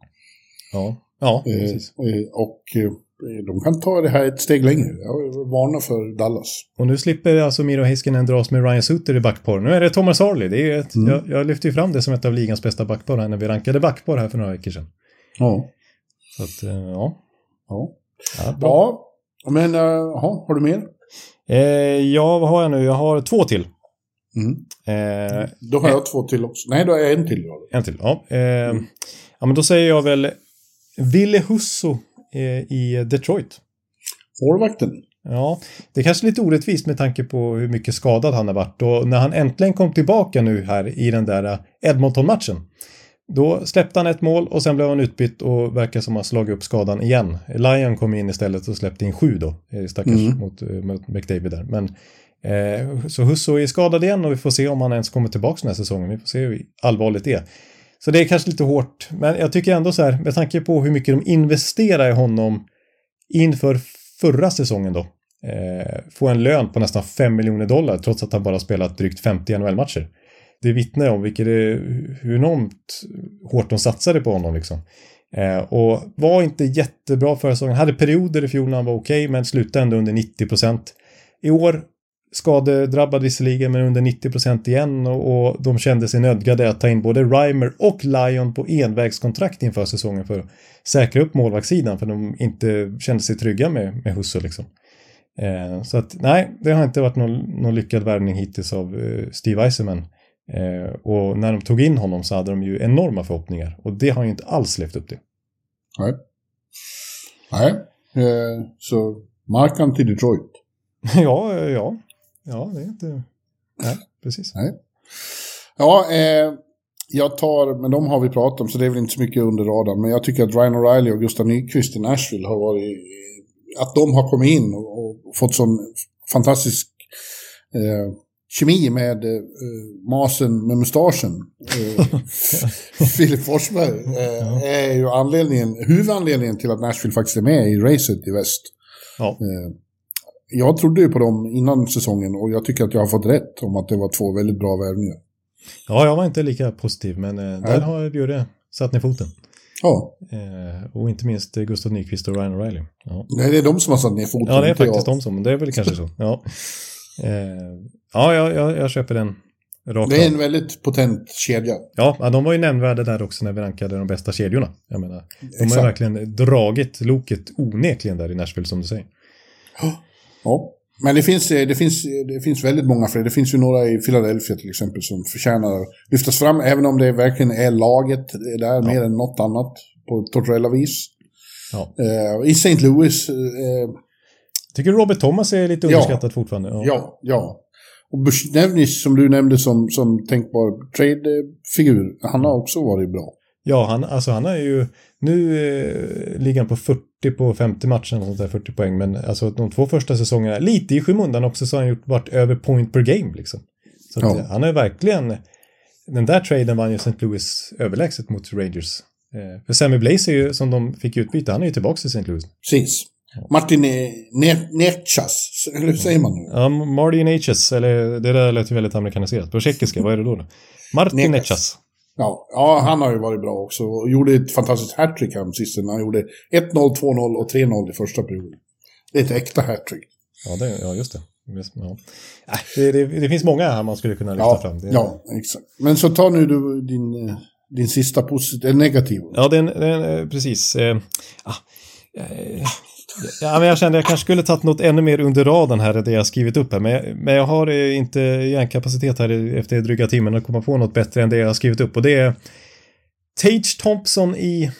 Ja, ja Eh, precis. eh, och de kan ta det här ett steg längre. Jag varnar för Dallas. Och nu slipper alltså Miro Heiskanen dras med Ryan Suter i backpar. Nu är det Thomas Harley. Det är ett, jag, jag lyfte ju fram det som ett av ligans bästa backpar här när vi rankade backpar här för några veckor sedan. Ja. Så att, eh, ja. Ja, Ja, bra. ja men uh, ja, har du mer? Eh, ja, vad har jag nu? Jag har två till. Mm. Eh, Då har jag två till också. Nej, då har jag en till. En till, ja. Eh, ja, men då säger jag väl Ville Husso eh, i Detroit. Målvakten. Ja, det är kanske lite orättvist med tanke på hur mycket skadad han har varit. Och när han äntligen kom tillbaka nu här i den där Edmonton-matchen. Då släppte han ett mål och sen blev han utbytt och verkar som att ha slagit upp skadan igen. Lion kom in istället och släppte in sju då, eh, stackars Mm. mot, eh, mot McDavid där. Men, eh, så Husso är skadad igen och vi får se om han ens kommer tillbaka den här säsongen. Vi får se hur allvarligt det är. Så det är kanske lite hårt, men jag tycker ändå så här, med tanke på hur mycket de investerar i honom inför förra säsongen då, eh, få en lön på nästan 5 miljoner dollar trots att han bara spelat drygt 50 NHL-matcher. Det vittnar om vilket det, hur enormt hårt de satsade på honom liksom. Eh, och var inte jättebra förra säsongen. Hade perioder i fjol när han var okej, men slutade ändå under 90 procent. I år skadedrabbad visserligen, men under 90 procent igen och, och de kände sig nödgade att ta in både Reimer och Lion på envägskontrakt inför säsongen för att säkra upp målvaktssidan för de inte kände sig trygga med, med Husse liksom. Eh, så att nej, det har inte varit någon, någon lyckad värvning hittills av eh, Steve Eisenman. Eh, och när de tog in honom så hade de ju enorma förhoppningar och det har ju inte alls levt upp till. Nej. Nej. Eh, så markan till Detroit. ja, eh, ja, ja, det är inte... Nej, precis. Nej. Ja, eh, jag tar, men de har vi pratat om så det är väl inte så mycket under radarn. Men jag tycker att Ryan O'Reilly och Gustav Nyqvist i Nashville har varit, att de har kommit in och, och fått sån fantastisk eh, kemi med eh, masen med mustaschen. Eh, Filip Forsberg eh, är ju anledningen, huvudanledningen till att Nashville faktiskt är med i racet i väst. Ja. Eh, jag trodde ju på dem innan säsongen och jag tycker att jag har fått rätt om att det var två väldigt bra värvningar. ja, jag var inte lika positiv, men eh, där har Bjurre satt ner foten. Ja, Eh, och inte minst Gustav Nyqvist och Ryan O'Reilly. Ja. nej, det är de som har satt ner foten. Ja, det är faktiskt jag. de som, det är väl kanske så. Ja, ja jag, jag, jag köper den rakt Det är en väldigt potent kedja. Ja, ja, de var ju nämnvärda där också när vi rankade de bästa kedjorna. Jag menar, de har ju Exakt. verkligen dragit loket onekligen där i Nashville som du säger. Ja. Men det finns, eh, det, finns, det finns väldigt många fler. Det finns ju några i Philadelphia till exempel som förtjänar att lyftas fram. Även om det verkligen är laget där mer än något annat på Tortorella-vis. Ja. Eh, I St. Louis, eh, Tycker Robert Thomas är lite Ja. underskattad fortfarande? ja, ja. Och Bushnevnis som du nämnde som, som tänkbar trade-figur, han har också varit bra. Ja, han, alltså han är ju... Nu eh, ligger han på 40 på 50 matcher, sånt där, 40 poäng. Men alltså de två första säsongerna, lite i skymundan också, så har han gjort, varit över point per game liksom. Så Ja. eh, han är verkligen... Den där traden vann ju St. Louis överlägset mot Rangers. Eh, för Sammy Blaze är ju, som de fick utbyta, han är ju tillbaka i St. Louis. Precis. Martin Ne- Ne- Nechas, eller hur säger man nu? Ja, Marty Natchez, eller det där lät ju väldigt amerikaniserat. På tjeckiska, vad är det då? Martin. Natchez. Ja, ja, han har ju varit bra också. Och gjorde ett fantastiskt hattrick här sist. Han gjorde 1-0, 2-0 och 3-0 i första perioden. Det är ett äkta hattrick. Ja, det, ja, just det. Ja. Äh, Det, det, det finns många här man skulle kunna lyfta Ja, fram. Det, ja, exakt. Men så ta nu du din, eh, din sista positiv, eh, negativ. Ja, den, den, eh, precis. Eh, ah, eh, ja, men jag kände att jag kanske skulle tagit något ännu mer under raden här än det jag skrivit upp här. Men, jag- men jag har eh, inte hjärnkapacitet här efter dryga timmen att komma på något bättre än det jag har skrivit upp. Och det är Tage Thompson i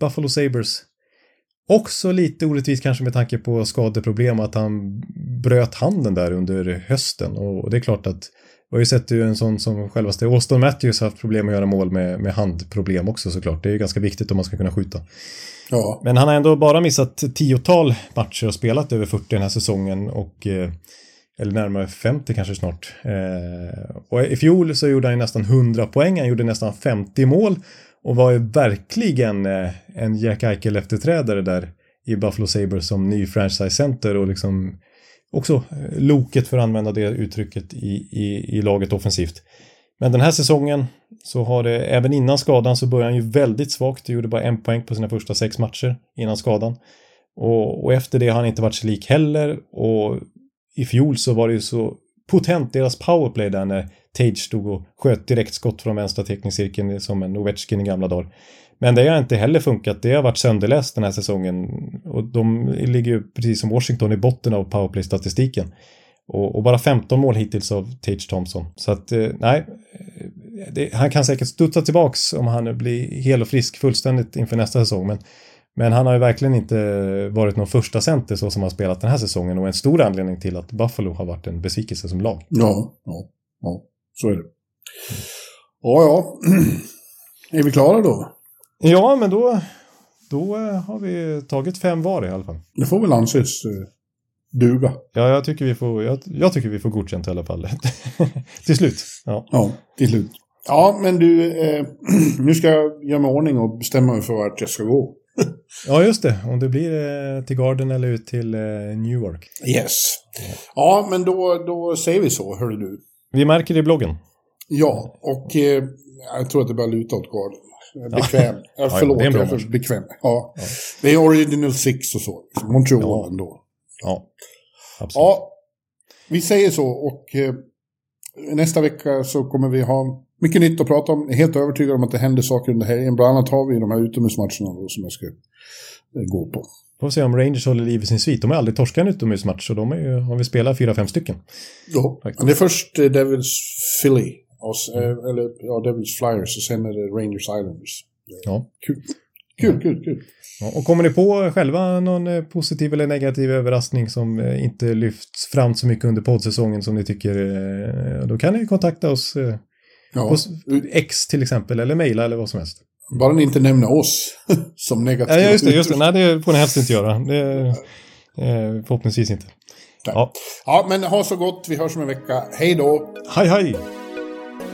Buffalo Sabres. Också lite orättvist kanske med tanke på skadeproblem att han bröt handen där under hösten. Och, och det är klart att vi har ju sett ju en sån som självaste Austin Matthews haft problem att göra mål med, med handproblem också såklart. Det är ju ganska viktigt om man ska kunna skjuta. Ja, Men han har ändå bara missat tiotal matcher och spelat över 40 den här säsongen och eh, eller närmare 50 kanske snart. Eh, och i fjol så gjorde han ju nästan 100 poäng, han gjorde nästan 50 mål och var ju verkligen eh, en Jack Eichel efterträdare där i Buffalo Sabres som ny franchise center och liksom också eh, loket för att använda det uttrycket i, i, i laget offensivt. Men den här säsongen så har det, även innan skadan så började han ju väldigt svagt. gjorde bara en poäng på sina första sex matcher innan skadan. Och, och efter det har han inte varit sig lik heller. Och i fjol så var det ju så potent deras powerplay där när Tage stod och sköt direktskott från vänstra teckningscirkeln som en Ovechkin i gamla dagar. Men det har inte heller funkat. Det har varit sönderläst den här säsongen. Och de ligger ju precis som Washington i botten av powerplay-statistiken. Och, och bara 15 mål hittills av Tage Thompson. Så att, eh, nej. Det, han kan säkert studsa tillbaks om han blir hel och frisk fullständigt inför nästa säsong. Men, men han har ju verkligen inte varit någon första center så som han spelat den här säsongen. Och en stor anledning till att Buffalo har varit en besvikelse som lag. ja, ja, ja. Så är det. Ja, ja. Är vi klara då? Ja, men då, då eh, har vi tagit fem var i alla fall. Det får väl anses eh, duga. Ja, jag tycker vi får, jag, jag tycker vi får godkänt i alla fall. till slut. Ja. Ja, till slut. Ja, men du, eh, nu ska jag göra mig ordning och bestämma mig för vart jag ska gå. ja, just det. Om det blir eh, till Garden eller ut till eh, Newark. Yes. Ja, men då, då säger vi så, hörru du. Vi märker det i bloggen. Ja, och eh, jag tror att det börjar luta åt Garden. Är Bekväm. Ja, förlåt, det är en bra jag är match. för bekväm. Ja. Det är Original Six och så. Montreal Ja. ändå. Ja, absolut. Ja, vi säger så och eh, nästa vecka så kommer vi ha mycket nytt att prata om. Jag är helt övertygad om att det händer saker under helgen. Bland annat har vi de här utomhusmatcherna då, som jag ska eh, gå på. Får se om Rangers håller liv i sin svit. De har aldrig torskat en utomhusmatch, så de är ju, har vi spelat fyra, fem stycken. Ja. Det är först eh, Devils Philly, och, s- eh, eller ja, Devils Flyers och sen är det Rangers Islanders. Ja. Kul, kul, kul. kul. Ja, och kommer ni på själva någon eh, positiv eller negativ överraskning som eh, inte lyfts fram så mycket under poddsäsongen som ni tycker, då kan ni kontakta oss Ja. på X till exempel, eller mejla eller vad som helst. Bara ni inte nämner oss som negativa. Ja, just det, just det. Nej, det får ni helst inte göra. Det, förhoppningsvis inte. Ja. Ja, men ha så gott. Vi hörs om en vecka. Hej då! Hej, hej!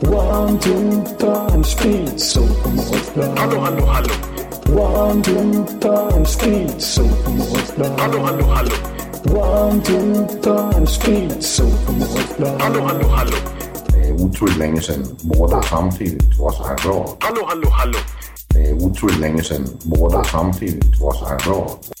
One, two, time, speed, so Hallå, hallå, hallå. One, two, time, speed, so Hallå, hallå, hallå. One, two, time, speed, so Hallå, hallå, hallå. Det er utroligt længe siden mor, der samtidig også har råd. Hallå, hallå, hallå. Det er utroligt længe siden mor, der samtidig også har råd.